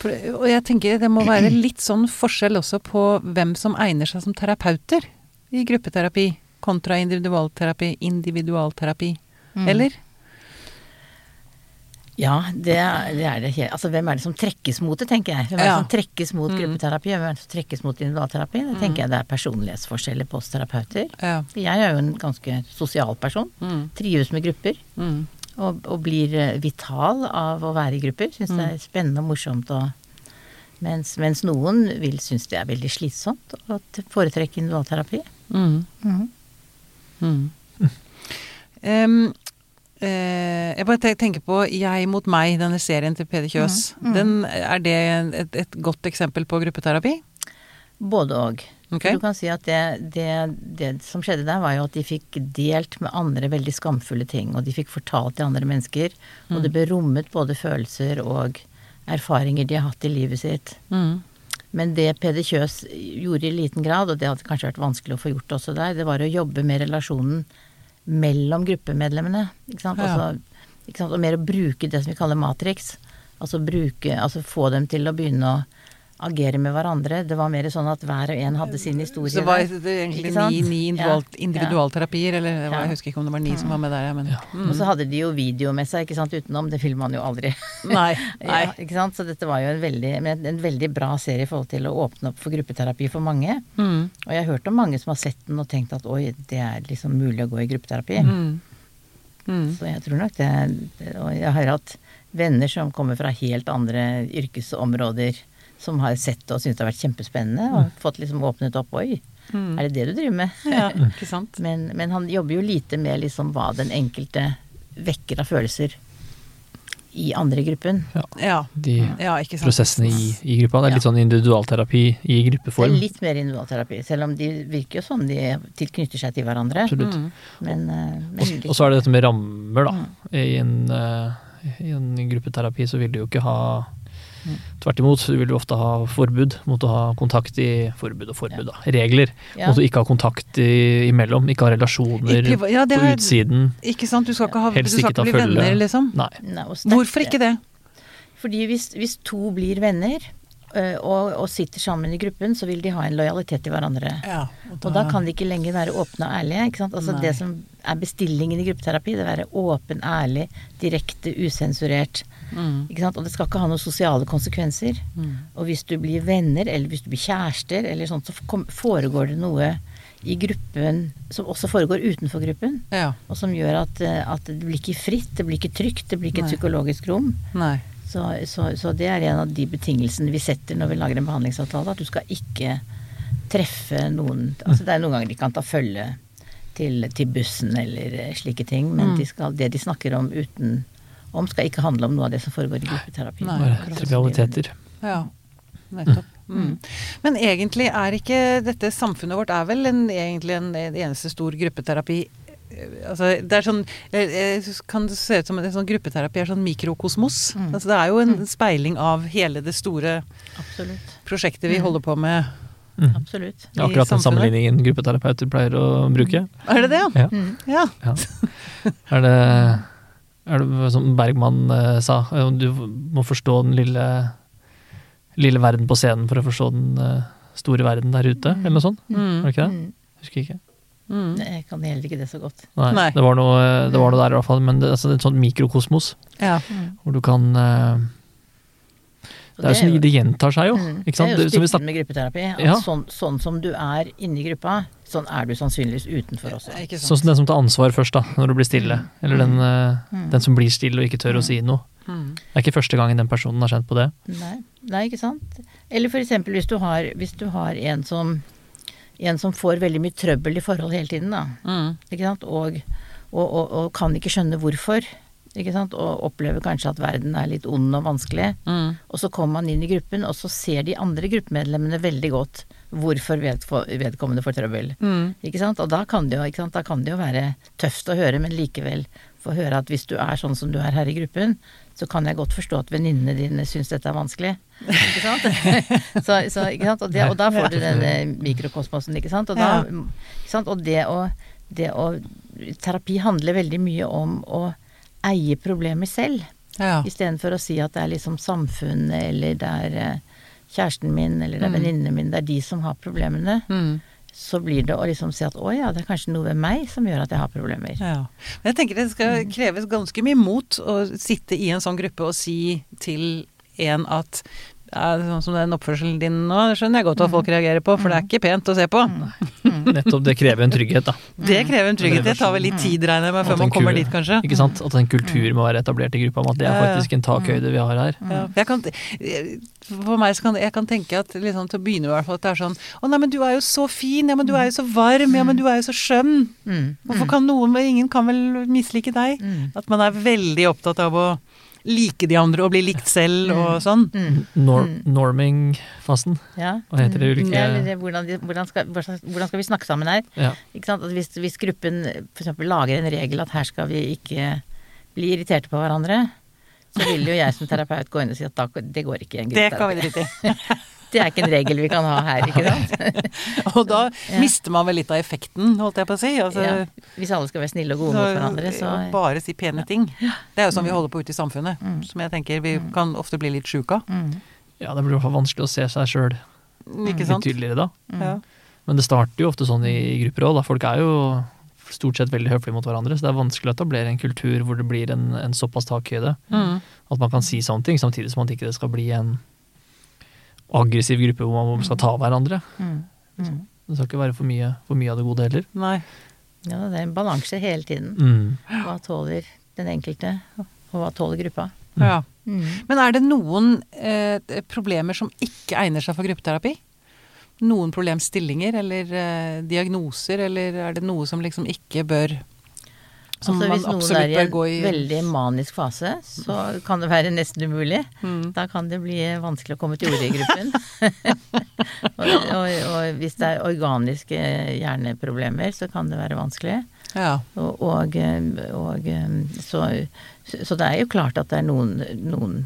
For, og jeg tenker det må være litt sånn forskjell også på hvem som egner seg som terapeuter i gruppeterapi kontra individualterapi. Individualterapi. Mm. Eller? Ja, det det. Er det helt altså, hvem er det som trekkes mot det, tenker jeg. Hvem er det Ja. som trekkes mot gruppeterapi, og hvem er det som trekkes mot individualterapi? Det tenker jeg det er personlighetsforskjeller på oss terapeuter. Ja. Jeg er jo en ganske sosial person. Mm. Trives med grupper. Mm. Og, og blir eh, vital av å være i grupper. Syns det er spennende og morsomt. Og, mens, mens noen vil synes det er veldig slitsomt å foretrekke individualterapi. Mm. Mhm. Mm. [LAUGHS] Um, eh, jeg bare tenker på Jeg mot meg, denne serien til Peder Kjøs. Den, er det et, et godt eksempel på gruppeterapi? Både og. Ok. For Du kan si at det, det, det som skjedde der, var jo at de fikk delt med andre veldig skamfulle ting. Og de fikk fortalt til andre mennesker. Og det ble rommet både følelser og erfaringer de har hatt i livet sitt. Mm. Men det Peder Kjøs gjorde i liten grad, og det hadde kanskje vært vanskelig å få gjort også der, det var å jobbe med relasjonen mellom gruppemedlemmene. Ikke sant? Ja. Altså, ikke sant? Og mer å bruke det som vi kaller matrix. Altså bruke Altså få dem til å begynne å agere med hverandre. Det var mer sånn at hver og en hadde sin historie. Så var det egentlig ni, ni individual, Ja. individualterapier, eller det var, Ja. jeg husker ikke om det var ni som var med der, ja, men Og så hadde de jo video med seg, ikke sant, utenom. Det filmer man jo aldri. [LAUGHS] Nei. [LAUGHS] nei. Ja, ikke sant? Så dette var jo en veldig, en veldig bra serie i forhold til å åpne opp for gruppeterapi for mange. Mm. Og jeg har hørt om mange som har sett den og tenkt at oi, det er liksom mulig å gå i gruppeterapi. Mm. Mm. Så jeg tror nok det Og jeg har hatt venner som kommer fra helt andre yrkesområder, som har sett og syntes det har vært kjempespennende, og fått liksom åpnet opp Oi, Mm. er det det du driver med? Ja, [LAUGHS] ikke sant. Men, men han jobber jo lite med liksom hva den enkelte vekker av følelser i andre gruppen. Ja. De ja, ikke sant. prosessene i, i gruppa. Det er litt sånn individualterapi i gruppeform. Det er litt mer individualterapi, selv om de virker jo som de tilknytter seg til hverandre. Absolutt. Mm. Men, eh, men Og, og så er det dette med rammer, da. Mm. I, en, eh, I en gruppeterapi så vil du jo ikke ha Mm. Tvert imot, så vil du ofte ha forbud mot å ha kontakt i Forbud og forbud, da. Regler. ja. Mot å ikke ha kontakt i, imellom. Ikke ha relasjoner ja, det på er, utsiden. ikke sant. Du skal ikke, ha, du Helst skal ikke ikke bli følge. venner, liksom. Nei. Nei, Hvorfor ikke det? Fordi hvis, hvis to blir venner og, og sitter sammen i gruppen, så vil de ha en lojalitet til hverandre. Ja, Og da kan de ikke lenger være åpne og ærlige. Ikke sant? Altså Nei. det som er bestillingen i gruppeterapi, det er å være åpen, ærlig, direkte, usensurert. mm. Ikke sant? Og det skal ikke ha noen sosiale konsekvenser. Mm. Og hvis du blir venner, eller hvis du blir kjærester, eller sånt, så foregår det noe i gruppen som også foregår utenfor gruppen. Ja. Og som gjør at, eh, at det blir ikke fritt, det blir ikke trygt, det blir ikke et psykologisk rom. Nei. Så, så, så det er en av de betingelsene vi setter når vi lager en behandlingsavtale, at du skal ikke treffe noen Altså det er noen ganger de kan ta følge til, til bussen eller eh, slike ting, men Mm. de skal, det de snakker om uten om skal ikke handle om noe av det som foregår i gruppeterapi. Nei. Bare trivialiteter. Ja, nettopp. Mm. Men egentlig er ikke dette samfunnet vårt er vel en, egentlig en, en eneste stor gruppeterapi Altså, det er sånn Kan det se ut som en sånn gruppeterapi er sånn mikrokosmos. Mm. Altså, det er jo en Mm. speiling av hele det store Absolutt. prosjektet vi Mm. holder på med. Mm. Absolutt. Det er akkurat den sammenligningen gruppeterapeuter pleier å bruke. Er det det, ja? Ja. Mm. Ja. Er det, er det som Bergman eh, sa, du må forstå den lille, lille verden på scenen for å forstå den eh, store verden der ute, eller noe sånt? Mm. Er det ikke det? Mm. Husker ikke. Mm. Jeg kan heller ikke det så godt. Nei, Nei. Det, var noe, det var noe der i hvert fall, men det, altså, det er et sånt mikrokosmos ja. hvor du kan uh, Det er jo sånn det gjentar seg jo, Mm. ikke sant? Det er jo styrken med gruppeterapi. At Ja. sånn, sånn som du er inni gruppa, sånn er du sannsynligvis utenfor også. Ikke Sånn som den som tar ansvar først, da, når du blir stille. Eller den, Mm. den som blir stille og ikke tør å si noe. Mm. Det er ikke første gangen den personen har kjent på det. Nei, nei, ikke sant. Eller for eksempel hvis du har, hvis du har en som en som får veldig mye trøbbel i forhold hele tiden, da. Mm. Ikke sant? Og, og, og, og kan ikke skjønne hvorfor. Ikke sant? Og opplever kanskje at verden er litt ond og vanskelig. Mm. Og så kommer man inn i gruppen, og så ser de andre gruppemedlemmene veldig godt hvorfor vedkommende får trøbbel. Mm. Ikke sant? Og da kan, det jo, ikke sant? da kan det jo være tøft å høre, men likevel få høre at hvis du er sånn som du er her i gruppen, så kan jeg godt forstå at venninnene dine syns dette er vanskelig. Ikke sant? [LAUGHS] så, så, ikke sant? Og, det, og da får du denne mikrokosmosen, ikke sant. Og, da, ikke sant? og det å, det å Terapi handler veldig mye om å eie problemer selv. Ja. Istedenfor å si at det er liksom samfunnet, eller det er eh, kjæresten min, eller det er Mm. venninnene mine, det er de som har problemene. Mm. Så blir det å liksom si at å ja, det er kanskje noe ved meg som gjør at jeg har problemer. Ja. Men jeg tenker det skal kreves ganske mye mot å sitte i en sånn gruppe og si til en at ja, sånn som den oppførselen din nå, det skjønner jeg godt at folk reagerer på, for det er ikke pent å se på. Nettopp, det krever en trygghet, da. Det krever en trygghet. Det tar vel litt tid, regner jeg med, før man kommer kul- dit, kanskje. Ikke sant? At en kultur må være etablert i gruppa om at det er faktisk en takhøyde vi har her. Ja, kan, for meg så kan jeg kan tenke at liksom, til å begynne i hvert fall at det er sånn Å nei, men du er jo så fin, ja men du er jo så varm, ja men du er jo så skjønn. Mm. Hvorfor kan noen, ingen kan vel mislike deg? Mm. At man er veldig opptatt av å like de andre og bli likt selv og sånn. Mm. Nor Mm. Norming-fasen. Ja. Hva heter det ulike Ja, det, hvordan, hvordan, skal, hvordan skal vi snakke sammen her? ja. Ikke sant? At hvis, hvis gruppen f.eks. lager en regel at her skal vi ikke bli irriterte på hverandre, så vil jo jeg som terapeut gå inn og si at da, det går ikke i en Det kan vi drite i. [LAUGHS] Det er ikke en regel vi kan ha her, ikke [LAUGHS] sant? Og da Ja. mister man vel litt av effekten, holdt jeg på å si. Altså, ja. Hvis alle skal være snille og gode mot hverandre, så bare si pene ting. Det er jo sånn vi holder på ute i samfunnet, som jeg tenker vi kan ofte bli litt sjuke av. mm. ja, det blir i hvert fall vanskelig å se seg sjøl litt tydeligere da. Ja. Men det starter jo ofte sånn i grupper òg. Folk er jo stort sett veldig høflige mot hverandre, så det er vanskelig å etablere en kultur hvor det blir en, en såpass takhøyde. Mm. At man kan si sånne ting, samtidig som at ikke det skal bli en aggressiv gruppe hvor man skal ta hverandre. Mm. Mm. Det skal ikke være for mye, for mye av det gode heller. Nei. Ja, det er en balanse hele tiden. Mm. Hva tåler den enkelte, og hva tåler gruppa? Ja. Mm. Men er det noen eh, problemer som ikke egner seg for gruppeterapi? Noen problemstillinger eller eh, diagnoser, eller er det noe som liksom ikke bør Som altså, hvis noen er i en i veldig manisk fase, så kan det være nesten umulig. Mm. Da kan det bli vanskelig å komme til orde i gruppen. [LAUGHS] og, og, og hvis det er organiske hjerneproblemer, så kan det være vanskelig. Ja. Og så, så det er jo klart at det er noen, noen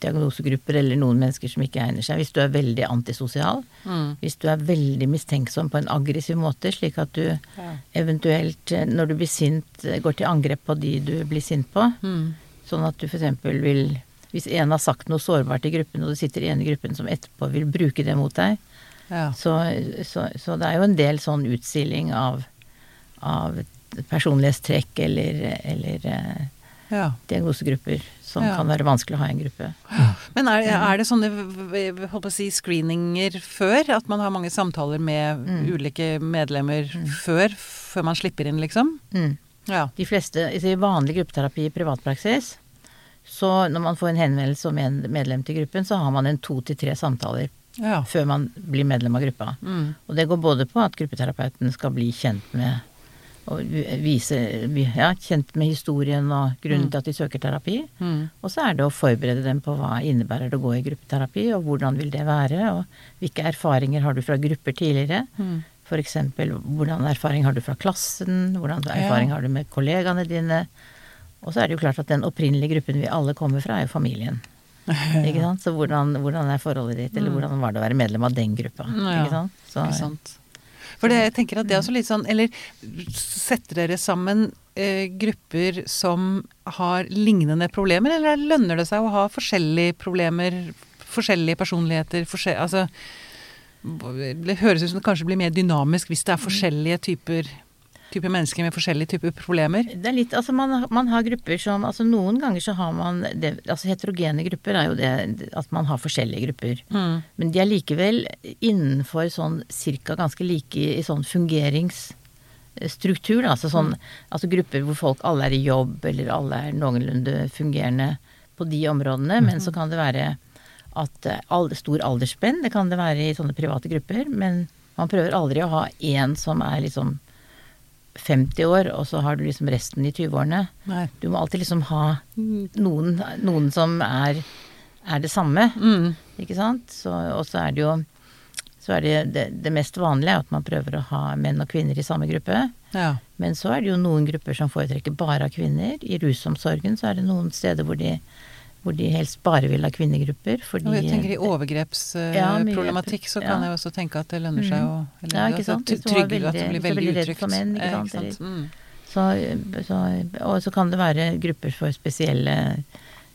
diagnosegrupper eller noen mennesker som ikke egner seg. Hvis du er veldig antisosial, Mm. hvis du er veldig mistenksom på en aggressiv måte, slik at du Ja. eventuelt eh, når du blir sint, eh, går til angrep på de du blir sint på. Mm. Sånn at du f.eks. vil Hvis en har sagt noe sårbart i gruppen, og det sitter en i gruppen som etterpå vil bruke det mot deg, Ja. så, så, så det er jo en del sånn utsiling av, av personlighetstrekk eller, eller eh, ja. diagnosegrupper som Ja. kan være vanskelig å ha i en gruppe. Men er, er det sånne holdt på å si, screeninger før? At man har mange samtaler med Mm. ulike medlemmer før? Før man slipper inn, liksom? Mm. Ja. De fleste, I vanlig gruppeterapi i privatpraksis, så når man får en henvendelse om en medlem til gruppen, så har man en to til tre samtaler ja. før man blir medlem av gruppa. Mm. Og det går både på at gruppeterapeuten skal bli kjent med og vise, ja, kjent med historien og grunnen til at de søker terapi. Mm. Og så er det å forberede dem på hva innebærer det å gå i gruppeterapi, og hvordan vil det være, og hvilke erfaringer har du fra grupper tidligere. Mm. Eksempel hvordan erfaring har du fra klassen, hvordan erfaring har du med kollegaene dine. Og så er det jo klart at den opprinnelige gruppen vi alle kommer fra, er jo familien. [LAUGHS] Ikke sant? Så hvordan, hvordan er forholdet ditt, eller hvordan var det å være medlem av den gruppa? Mm. Ja, Ikke sant? Så, Ikke sant. For det, jeg tenker at det er også litt sånn Eller setter dere sammen eh, grupper som har lignende problemer, eller lønner det seg å ha forskjellige problemer, forskjellige personligheter, forskjell, altså Det høres ut som det kanskje blir mer dynamisk hvis det er forskjellige typer, typer mennesker med forskjellige typer problemer. Det er litt, altså man, man har grupper som altså Noen ganger så har man det, altså Heterogene grupper er jo det at man har forskjellige grupper. Mm. Men de er likevel innenfor sånn cirka ganske like i, sånn fungeringsstruktur. Altså, sånn, altså grupper hvor folk alle er i jobb, eller alle er noenlunde fungerende på de områdene. Men så kan det være at eh, all, stor aldersspenn, det kan det være i sånne private grupper. Men man prøver aldri å ha én som er liksom 50 år, og så har du liksom resten i 20-årene. Du må alltid liksom ha noen, noen som er, er det samme. Mm. Ikke sant? Så, og så er det jo så er det, det, det mest vanlige at man prøver å ha menn og kvinner i samme gruppe. Ja. Men så er det jo noen grupper som foretrekker bare av kvinner. I rusomsorgen så er det noen steder hvor de, hvor de helst bare vil ha kvinnegrupper. Fordi Og jeg tenker i Ja, overgrepsproblematikk så kan ja. jeg også tenke at det lønner seg å eller, Ja, ikke sant? Hvis du veldig- at det blir veldig veldig redd for menn, ikke Eh, sant, Mm. så, så, og så kan det være grupper for spesielle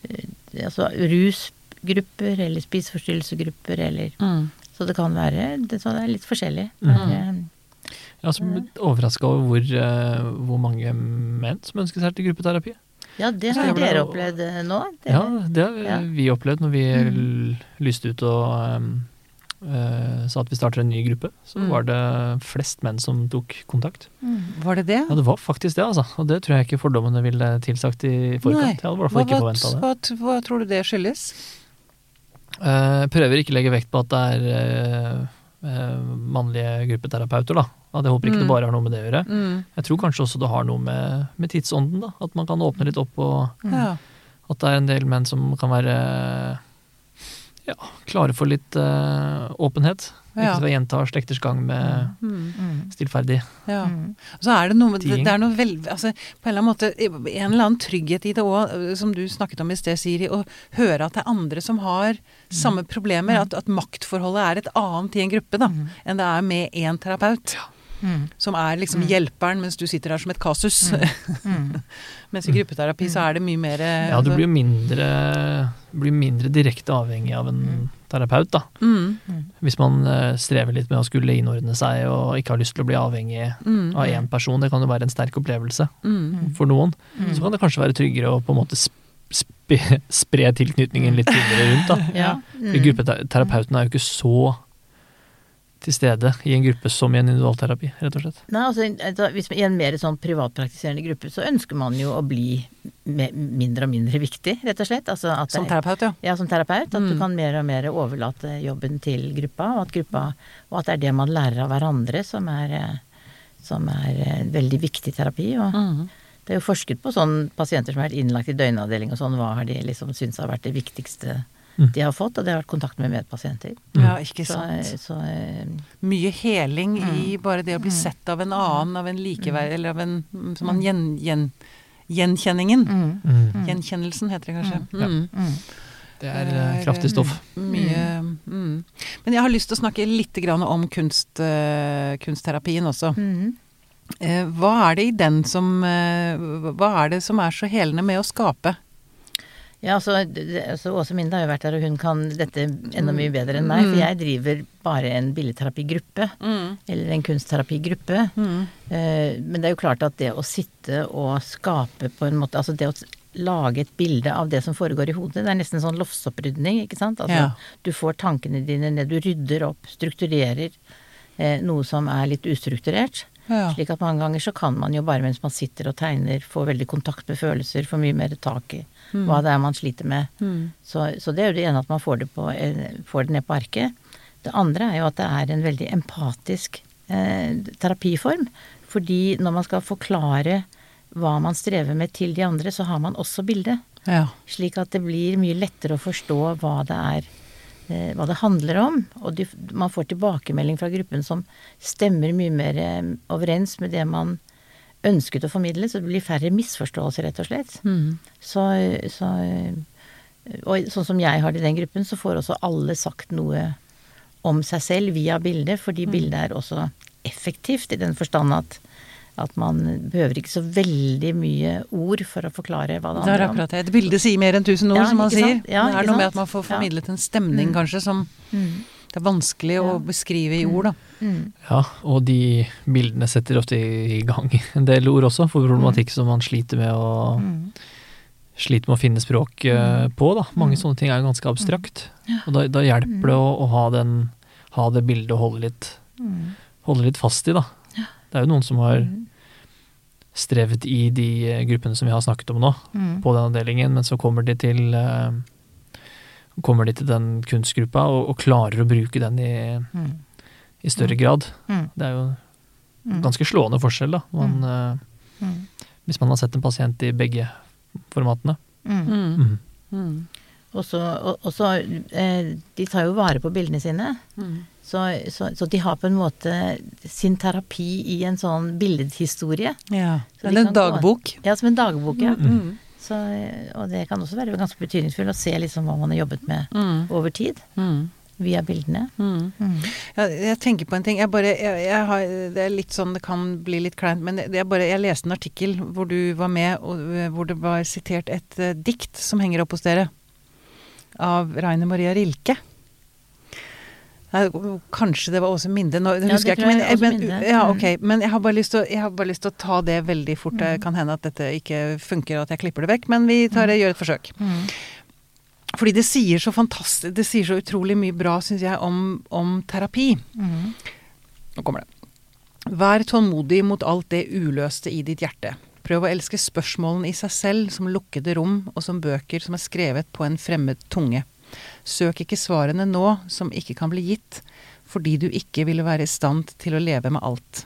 eh, Altså rusgrupper eller spiseforstyrrelsesgrupper eller Mm. Så det kan være det, så det er litt forskjellig. Er, eh, Jeg er også overraska over hvor, eh, hvor mange menn som ønsker seg til gruppeterapi. Ja, det har dere opplevd eh, nå? Dere, Ja, det har Ja. vi opplevd når vi Mm. lyste ut og um, uh, sa at vi starter en ny gruppe. Så Mm. var det flest menn som tok kontakt. Mm. Var det det? Ja, det var faktisk det, altså. Og det tror jeg ikke fordommene ville tilsagt i forkant. Nei. Jeg hadde i hvert fall ikke forventa det. hva, hva tror du det skyldes? Uh, prøver ikke legge vekt på at det er uh, eh, mannlige gruppeterapeuter, da. At jeg håper ikke Mm. det bare har noe med det å gjøre. Mm. Jeg tror kanskje også det har noe med, med tidsånden, da. At man kan åpne litt opp, og Mm. Ja. at det er en del menn som kan være ja, klare for litt uh, åpenhet. Ja. Ikke gjenta slekters gang med Mm. Mm. stillferdig. ja. Mm. Så er det noe med det, det er noe veldig altså, På en eller annen måte en eller annen trygghet i det òg, som du snakket om i sted, Siri. Å høre at det er andre som har samme problemer. At, at maktforholdet er et annet i en gruppe da, Mm. enn det er med én terapeut. Mm. Som er liksom hjelperen, mens du sitter her som et kasus. [LAUGHS] Mm. mens i gruppeterapi så er det mye mer Ja, du blir jo mindre, blir mindre direkte avhengig av en terapeut, da. mm, Hvis man eh, strever litt med å skulle innordne seg og ikke har lyst til å bli avhengig mm, av én person, det kan jo være en sterk opplevelse mm, for noen. Mm. Så kan det kanskje være tryggere å på en måte sp sp spre tilknytningen litt tydeligere rundt, da. Ja. Mm. Gruppeterapeuten er jo ikke så til stede i en gruppe som i en individualterapi, rett og slett. Nei, altså, hvis man, I en mer sånn privatpraktiserende gruppe så ønsker man jo å bli mindre og mindre viktig, rett og slett. Altså at Som terapeut, ja. Ja, som terapeut. At Mm. du kan mer og mer overlate jobben til gruppa, og at, gruppa, og at det er det man lærer av hverandre som er, eh, som er eh, veldig viktig terapi. Og Mm. Det er jo forsket på sånn pasienter som har vært innlagt i døgnavdeling og sånn, hva har de liksom syntes har vært det viktigste. De har fått, og det har vært kontakt med medpasienter. Ja, ikke sant. så eh, Mye heling i Mm. bare det å bli sett av en annen, av en likeverd, eller av en Som man gjen, gjen, Gjenkjenningen. mm, Mm. Gjenkjennelsen heter det kanskje. Ja. Mm. mm, Det er eh, kraftig stoff. Mye mm. Men jeg har lyst til å snakke litt om kunst, eh, kunstterapien også. mm. Eh, hva er det i den som eh, Hva er det som er så helende med å skape? Ja, altså, det- altså Åse Minde har jo vært der, og hun kan dette enda mye bedre enn meg. Mm. For jeg driver bare en billedterapigruppe, eller en kunstterapigruppe. Mm. Eh, Men det er jo klart at det å sitte og skape på en måte Altså det å lage et bilde av det som foregår i hodet, det er nesten sånn loftsopprydning, ikke sant? Altså Ja. du får tankene dine ned, du rydder opp, strukturerer eh, noe som er litt ustrukturert. Ja. Slik at mange ganger så kan man jo bare mens man sitter og tegner, få veldig kontakt med følelser, få mye mer tak i hva det er man sliter med. Mm. Så, så det er jo det ene at man får det, på, eh, får det ned på arket. Det andre er jo at det er en veldig empatisk eh, terapiform. Fordi når man skal forklare hva man strever med til de andre, så har man også bildet. ja. Slik at det blir mye lettere å forstå hva det er eh, hva det handler om. Og de, man får tilbakemelding fra gruppen som stemmer mye mer eh, overens med det man ønsket å formidle, så det blir færre misforståelser, rett og slett. Mm. Så, så Og sånn som jeg har det i den gruppen, så får også alle sagt noe om seg selv via bildet, fordi bildet er også effektivt i den forstand at at man behøver ikke så veldig mye ord for å forklare hva det Det er om. akkurat det. Et bilde sier mer enn tusen ord, Ja, som man sier. Ja, det er noe noe med at man får Ja. formidlet en stemning, kanskje, som Mm. Det er vanskelig å beskrive i ord, da. Mm. Ja, og de bildene setter ofte i gang [LAUGHS] en del ord også, for problematikk som man sliter med å Mm. sliter med å finne språk mm. på. da. Mange sånne ting er jo ganske abstrakt. Og da, da hjelper det å, å ha, den, ha det bildet å holde litt, Mm. holde litt fast i, da. Det er jo noen som har strevd strevet i de eh, gruppene som vi har snakket om nå, Mm. på den avdelingen, men så kommer de til eh, kommer de til den kunstgruppa og, og klarer å bruke den i, Mm. i større grad. Mm. Det er jo Mm. ganske slående forskjell, da. Man, eh, Mm. hvis man har sett en pasient i begge formatene. Mm. Mm. Mm. Mm. Og så, og, og så eh, De tar jo vare på bildene sine. Mm. Så, så, så de har på en måte sin terapi i en sånn billedhistorie. Ja. Så Eller en dagbok. gå-. Ja, som en dagbok, ja. Mm. Så, og det kan også være ganske betydningsfullt å se liksom hva man har jobbet med Mm. over tid. Mm. Via bildene. Mm. Mm. Jeg, jeg tenker på en ting. Jeg bare, jeg, jeg har, det er litt sånn, det kan bli litt kleint, men det, jeg, bare, jeg leste en artikkel hvor du var med, og eh, hvor det var sitert et uh, dikt som henger opp hos dere. Av Rainer Maria Rilke. Kanskje det var Åse Minde, nå Ja, husker jeg ikke. Men, jeg men, ja, okay, men jeg har bare lyst til, å- jeg har bare lyst til å ta det veldig fort. Det Mm. kan hende at dette ikke funker, og at jeg klipper det vekk, men vi tar, gjør et forsøk. Mm. Fordi det sier så fantastisk, det sier så utrolig mye bra, syns jeg, om, om terapi. Mm. Nå kommer det. Vær tålmodig mot alt det uløste i ditt hjerte. Prøv å elske spørsmålene i seg selv som lukkede rom, og som bøker som er skrevet på en fremmed tunge. Søk ikke svarene nå som ikke kan bli gitt, fordi du ikke ville være i stand til å leve med alt.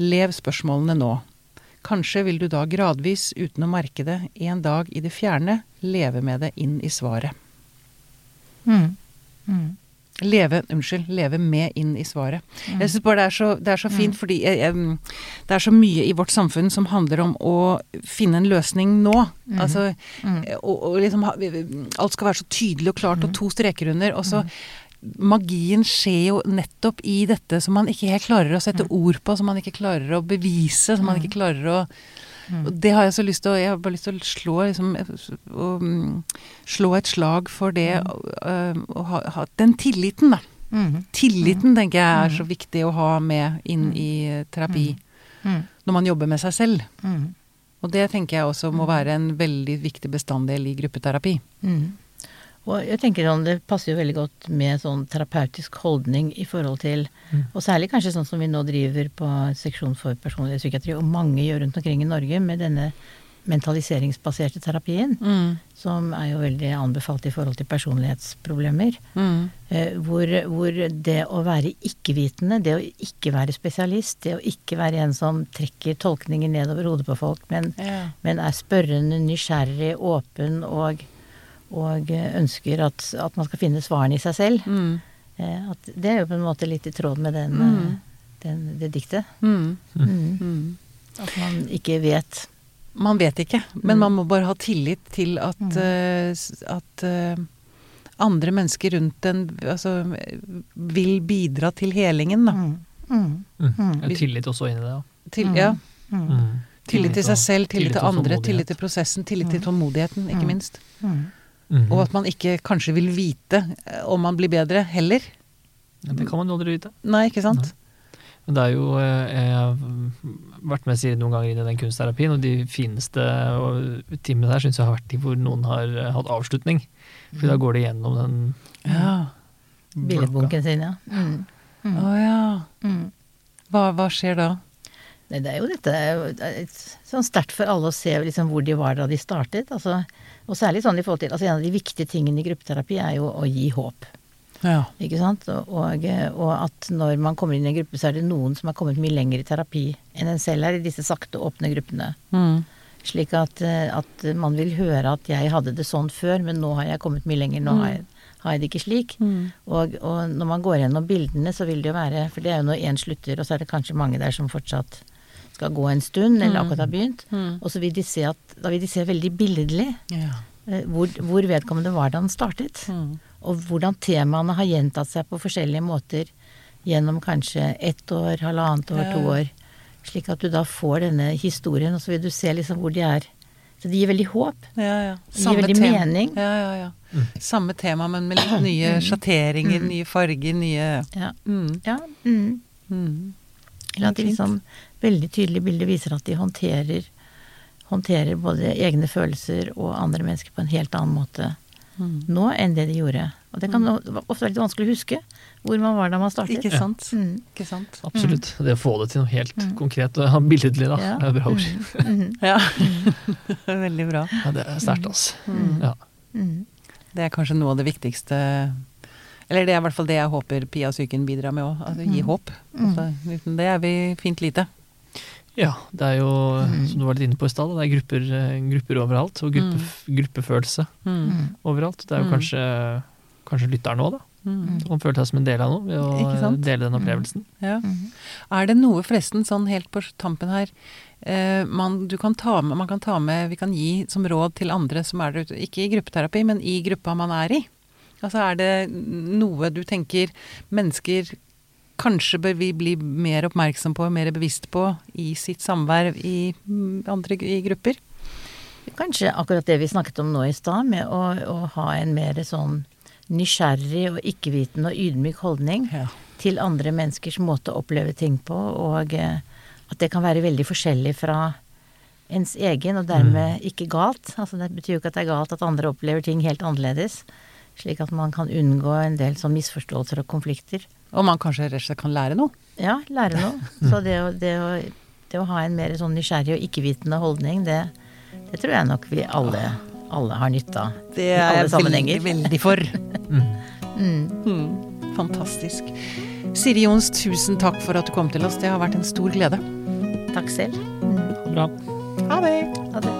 Lev spørsmålene nå. Kanskje vil du da gradvis, uten å merke det, en dag i det fjerne, leve med det inn i svaret. Mm. Mm. Leve, unnskyld, leve med inn i svaret. Jeg syns bare det er så, det er så fint, fordi jeg, jeg, det er så mye i vårt samfunn som handler om å finne en løsning nå. Altså, og, og liksom alt skal være så tydelig og klart, og to streker under. Og så Magien skjer jo nettopp i dette som man ikke helt klarer å sette ord på, som man ikke klarer å bevise, som man ikke klarer å og det har jeg så lyst til å Jeg har bare lyst til å slå liksom, å, mm, Slå et slag for det mm. å ha, ha den tilliten, da. Mm. Tilliten tenker jeg er så viktig å ha med inn i eh, terapi Mm. når man jobber med seg selv. Mm. Og det tenker jeg også må være en veldig viktig bestanddel i gruppeterapi. Mm. Og jeg tenker sånn, Det passer jo veldig godt med sånn terapeutisk holdning i forhold til Og særlig kanskje sånn som vi nå driver på seksjon for personlig psykiatri, og mange gjør rundt omkring i Norge, med denne mentaliseringsbaserte terapien, Mm. som er jo veldig anbefalt i forhold til personlighetsproblemer. Mm. Eh, hvor, hvor det å være ikke-vitende, det å ikke være spesialist, det å ikke være en som trekker tolkninger nedover hodet på folk, men, Ja. men er spørrende, nysgjerrig, åpen og, og eh, ønsker at, at man skal finne svarene i seg selv. Mm. Eh, at det er jo på en måte litt i tråd med den, Mm. eh, den, det diktet. Mm. Mm. Mm. At man ikke vet. Man vet ikke, men Mm. man må bare ha tillit til at, at andre mennesker rundt en altså, vil bidra til helingen, da. Mm. Mm. Mm. Mm. Tillit også inni det, da. Til, ja. Mm. Mm. Tillit til seg selv, tillit til andre, tillit til prosessen, tillit til tålmodigheten, ikke minst. Mm. Mhm. Og at man ikke kanskje vil vite eh, om man blir bedre, heller. Ja, Det kan man jo aldri vite. Nei, ikke sant? Men det er jo eh, Jeg har vært med Siri noen ganger inn i den kunstterapien, og de fineste timene der syns jeg har vært de hvor noen har eh, hatt avslutning. For da går de gjennom den Ja. Billedbunken sin, ja. Mm. mm. oh, ja. Mm. Hva, hva skjer da? Nei, det er jo dette det er sånn sterkt for alle å se liksom hvor de var da de startet. Altså, og særlig sånn i forhold til altså En av de viktige tingene i gruppeterapi er jo å gi håp. Ja. Ikke sant? Og, og, at når man kommer inn i en gruppe, så er det noen som har kommet mye lenger i terapi enn en selv er i disse sakte, åpne gruppene. Mm. Slik at, eh, at man vil høre at jeg hadde det sånn før, men nå har jeg kommet mye lenger. Nå har jeg, har jeg det ikke slik. Mm. Og, og når man går gjennom bildene, så vil det jo være For det er jo når én slutter, og så er det kanskje mange der som fortsatt skal gå en stund, eller akkurat har begynt. Mm. Og så vil de se at Da vil de se veldig billedlig Ja. eh, hvor, hvor vedkommende var da han startet. Mm. Og hvordan temaene har gjentatt seg på forskjellige måter gjennom kanskje ett år, halvannet år, Ja. to år. Slik at du da får denne historien, og så vil du se liksom hvor de er. Så det gir veldig håp. Ja, ja. Det gir veldig tema. mening. Ja, ja, ja. Samme tema, men med litt nye sjatteringer, nye farger, nye Ja. mm. ja. Mm. Mm. Eller at de liksom veldig tydelige bilder viser at de håndterer, håndterer både egne følelser og andre mennesker på en helt annen måte Mm. nå enn det de gjorde. Og det kan ofte være litt vanskelig å huske hvor man var da man startet. Ikke sant? Mm. Ikke sant? Absolutt. Det å få det til noe helt konkret og billedlig, da. Ja. Det er bra ord. Mm. [LAUGHS] Ja. [LAUGHS] Veldig bra. Ja, det er sterkt, altså. Ja. Mm. Det er kanskje noe av det viktigste Eller det er i hvert fall det jeg håper Pia Psyken bidrar med òg. Altså, gi håp. Altså, uten det er vi fint lite. Ja, det er jo, som du var litt inne på i stad, det er grupper, eh, grupper overalt. Og gruppe, gruppefølelse Mm. overalt. Det er jo Mm. kanskje, kanskje lytteren òg, da. Mm. Han føler seg som en del av noe ved å dele den opplevelsen. Ja. Mm. Er det noe forresten, sånn helt på tampen her, eh, man, du kan ta med, man kan ta med, vi kan gi som råd til andre som er der ute, ikke i gruppeterapi, men i gruppa man er i? Altså er det noe du tenker mennesker kanskje bør vi bli mer oppmerksom på, mer bevisst på i sitt samvær i mm, andre i grupper? Kanskje akkurat det vi snakket om nå i stad, med å, å ha en mer sånn nysgjerrig og ikke-vitende og ydmyk holdning Ja. til andre menneskers måte å oppleve ting på, og eh, at det kan være veldig forskjellig fra ens egen, og dermed ikke galt. Altså det betyr jo ikke at det er galt at andre opplever ting helt annerledes. Slik at man kan unngå en del sånn misforståelser og konflikter. Og man kanskje rett og slett kan lære noe? Ja, lære noe. [LAUGHS] Så det å, det å, det å ha en mer sånn nysgjerrig og ikke-vitende holdning, det, det tror jeg nok vi alle, alle har nytte av. Det er jeg veldig, veldig for. [LAUGHS] Mm. Fantastisk. Siri Jons, tusen takk for at du kom til oss. Det har vært en stor glede. Takk selv. Bra. Ha det! Ha det.